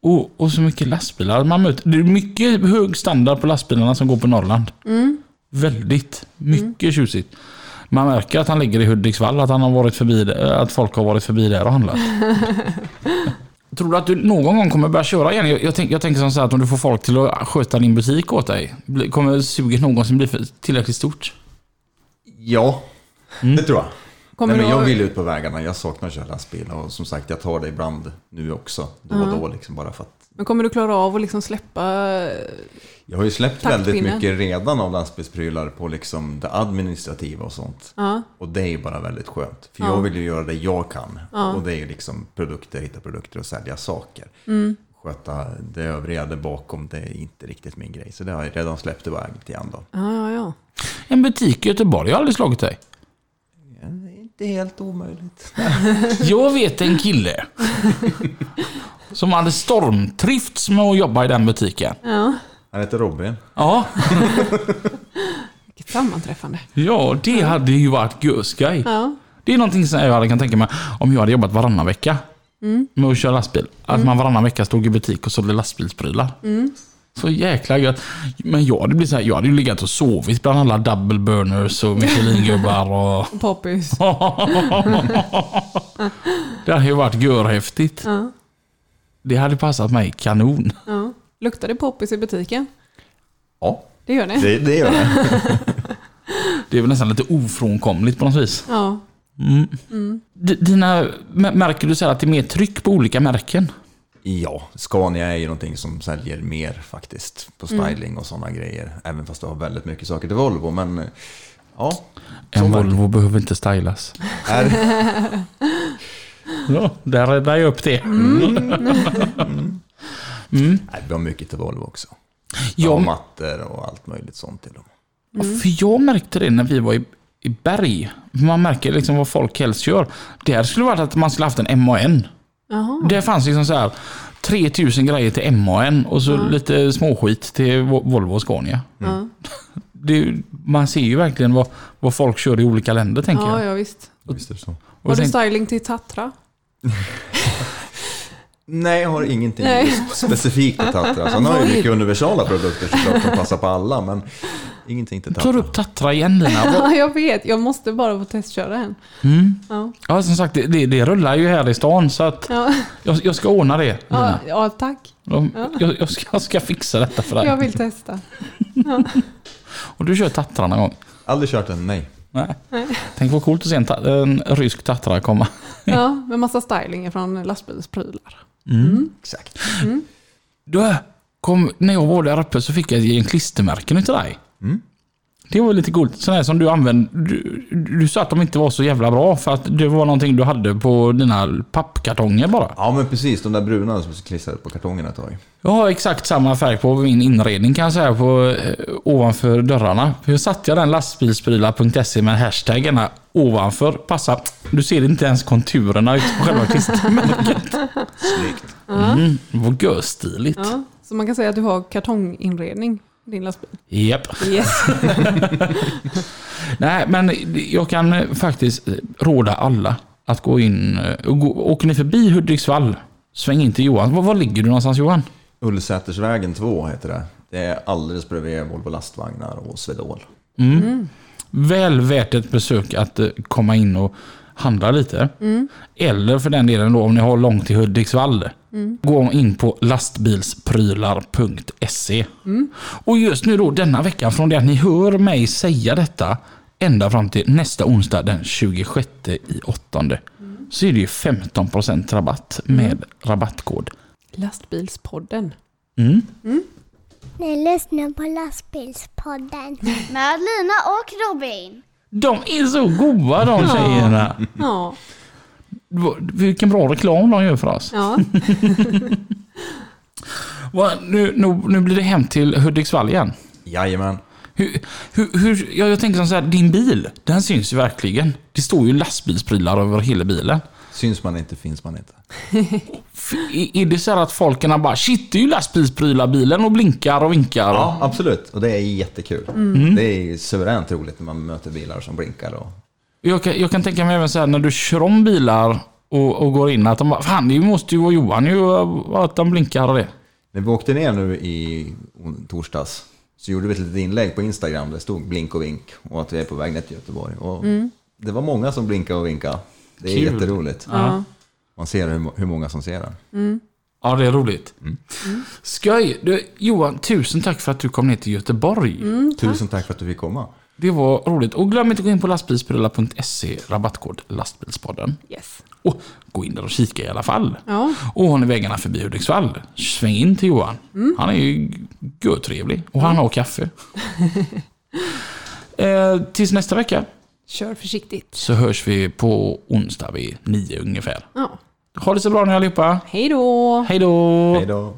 Och, och så mycket lastbilar man möter. Det är mycket hög standard på lastbilarna som går på Norrland. Väldigt. Mycket tjusigt. Man märker att han ligger i Hudiksvall, att, han har varit förbi, där- att folk har varit förbi där och handlat. <laughs> Tror du att du någon gång kommer börja köra igen? Jag, jag, tänk, jag tänker som så här att om du får folk till att sköta din butik åt dig. Kommer suget någonsin bli tillräckligt stort? Ja, det tror jag. Kommer Nej, men jag vill ut på vägarna, jag saknar att köra lastbil och som sagt jag tar det ibland nu också. Då och då liksom bara för att Men kommer du klara av att liksom släppa... Jag har ju släppt Tack, väldigt mycket redan av lastbilsprylar på liksom det administrativa och sånt. Ja, Och det är ju bara väldigt skönt. För Ja. jag vill ju göra det jag kan. Och det är ju liksom produkter, hitta produkter och sälja saker. Mm. Sköta det övriga där bakom, det är inte riktigt min grej. Så det har jag redan släppt iväg till andra. ja, ja. ja. En butik i Göteborg, jag har aldrig slagit dig. Det är helt omöjligt. <laughs> Jag vet en kille som hade stormtrivts med att jobba i den butiken. ja. Han heter Robin. Ja, Vilket sammanträffande. ja det hade ju varit gösgaj. Ja. Det är någonting som jag hade kan tänka mig om jag hade jobbat varannan vecka med att köra lastbil. Att man varannan vecka stod i butik och sålde lastbilsprylar. Så jäkla gött. Men jag hade, blivit så här, jag hade ju legat och sovit bland alla double burners och Michelin-gubbar. Och... <laughs> Poppis. <laughs> det hade ju varit görhäftigt. Ja. Det hade passat mig kanon. Ja. Luktar det poppis i butiken? Ja, Det gör det? det, det gör det. <laughs> Det är väl nästan lite ofrånkomligt på något vis. Ja. D- Dina, m- märker du så här att det är mer tryck på olika märken? Ja, Scania är ju någonting som säljer mer faktiskt på styling och sådana grejer. Även fast det har väldigt mycket saker till Volvo. Men eh, ja, En det. Volvo behöver inte stylas. Är, Ja, där räddar jag upp det. nej, vi har mycket till Volvo också. Ja, men- mattor och allt möjligt sånt till dem. Ja, För jag märkte det när vi var i, i Berg. Man märker liksom vad folk helst gör. Där skulle det varit att man skulle haft en MAN. Jaha. Det fanns liksom så här 3000 grejer till MAN och så lite småskit till Vo- Volvo och Scania. Ja. <laughs> Det, man ser ju verkligen vad, vad folk kör i olika länder tänker Ja, jag. ja, visst. Visst är det så. Och Har du tänk- styling till Tatra? <laughs> Nej, jag har ingenting Nej. specifikt till Tatra. Sen har jag ju mycket universala produkter såklart som passar på alla, men ingenting till Tar Tatra. upp Tatra igen Lina. <laughs> Ja, jag vet. Jag måste bara få testköra en. Mm. Ja, Ja, som sagt, det, det, rullar ju här i stan så att ja, jag, jag ska ordna det. ja, Lina. ja tack. De- Jag, jag, ska, jag ska fixa detta för dig. Jag vill testa. <laughs> Och du kör Tatra någon gång? Aldrig kört en, nej. Nej. Nej. Tänk vad coolt att se en, en rysk Tatra komma. Ja, med massa styling från lastbilsprylar. Exakt. Du, kom, när jag var där uppe så fick jag gäng klistermärken utav dig. Mm. Det var lite coolt. Sådana här som du använde. Du, du sa att de inte var så jävla bra för att det var någonting du hade på dina pappkartonger bara. Ja, men precis. De där bruna som klistrade på kartongen ett tag. Jag har exakt samma färg på min inredning kan jag säga på, eh, ovanför dörrarna. Jag satte jag den lastbilsprylar.se med hashtaggen ovanför. Passa, du ser inte ens konturerna utav själva klistermärket. Snyggt. Mm, det var görstiligt. Ja, så man kan säga att du har kartonginredning din lastbil. Japp. Yes. <laughs> Nej, men jag kan eh, faktiskt eh, råda alla att gå in. eh, Åker ni förbi Hudiksvall, sväng in till Johan. Var, var ligger du någonstans Johan? Ullsätersvägen 2 heter det. Det är alldeles bredvid Volvo lastvagnar och Swedol. Väl värt ett besök att komma in och handla lite. Eller för den delen då om ni har långt till Hudiksvall. Gå in på lastbilsprylar.se. Och just nu då denna veckan från det att ni hör mig säga detta ända fram till nästa onsdag den 26 i åttonde. Så är det ju 15% rabatt med rabattkod. Lastbilspodden. Mm. Ni lyssnar på lastbilspodden. Med Lina och Robin. De är så goda de tjejerna. Ja. Vilken bra reklam de gör för oss. ja. <laughs> Nu, nu, nu blir det hem till Hudiksvall igen. Jajamän. Hur, hur, hur, ja, jag tänker så här, din bil, den syns ju verkligen. Det står ju lastbilsprylar över hela bilen. Syns man inte finns man inte. Är det så här att folken bara shit, det är ju lastbilsprylar bilen och blinkar och vinkar? Ja, absolut. Och det är jättekul. Det är suveränt roligt när man möter bilar som blinkar. Och... Jag, kan, jag kan tänka mig även så här när du kör om bilar och, och går in att de bara fan det måste ju vara Johan ju att de blinkar och det. När vi åkte ner nu i torsdags så gjorde vi ett litet inlägg på Instagram där det stod blink och vink och att vi är på väg ner till Göteborg. Och Det var många som blinkade och vinkade. Det är Kul. jätteroligt. Ja. Man ser hur, hur många som ser den. Ja, det är roligt. Skoj! Du, Johan, tusen tack för att du kom ner till Göteborg. Tusen tack för att du fick komma. Det var roligt. Och glöm inte att gå in på lastbilsprylar.se, rabattkod lastbilspodden. Yes. Och gå in där och kika i alla fall. Ja. Och har ni vägarna förbi Hudiksvall, sväng in till Johan. Han är ju görtrevlig och han har kaffe. <laughs> eh, tills nästa vecka Kör försiktigt. så hörs vi på onsdag vid nio ungefär. Ja. Ha det så bra nu allihopa. Hej då! Hej då! Hej då.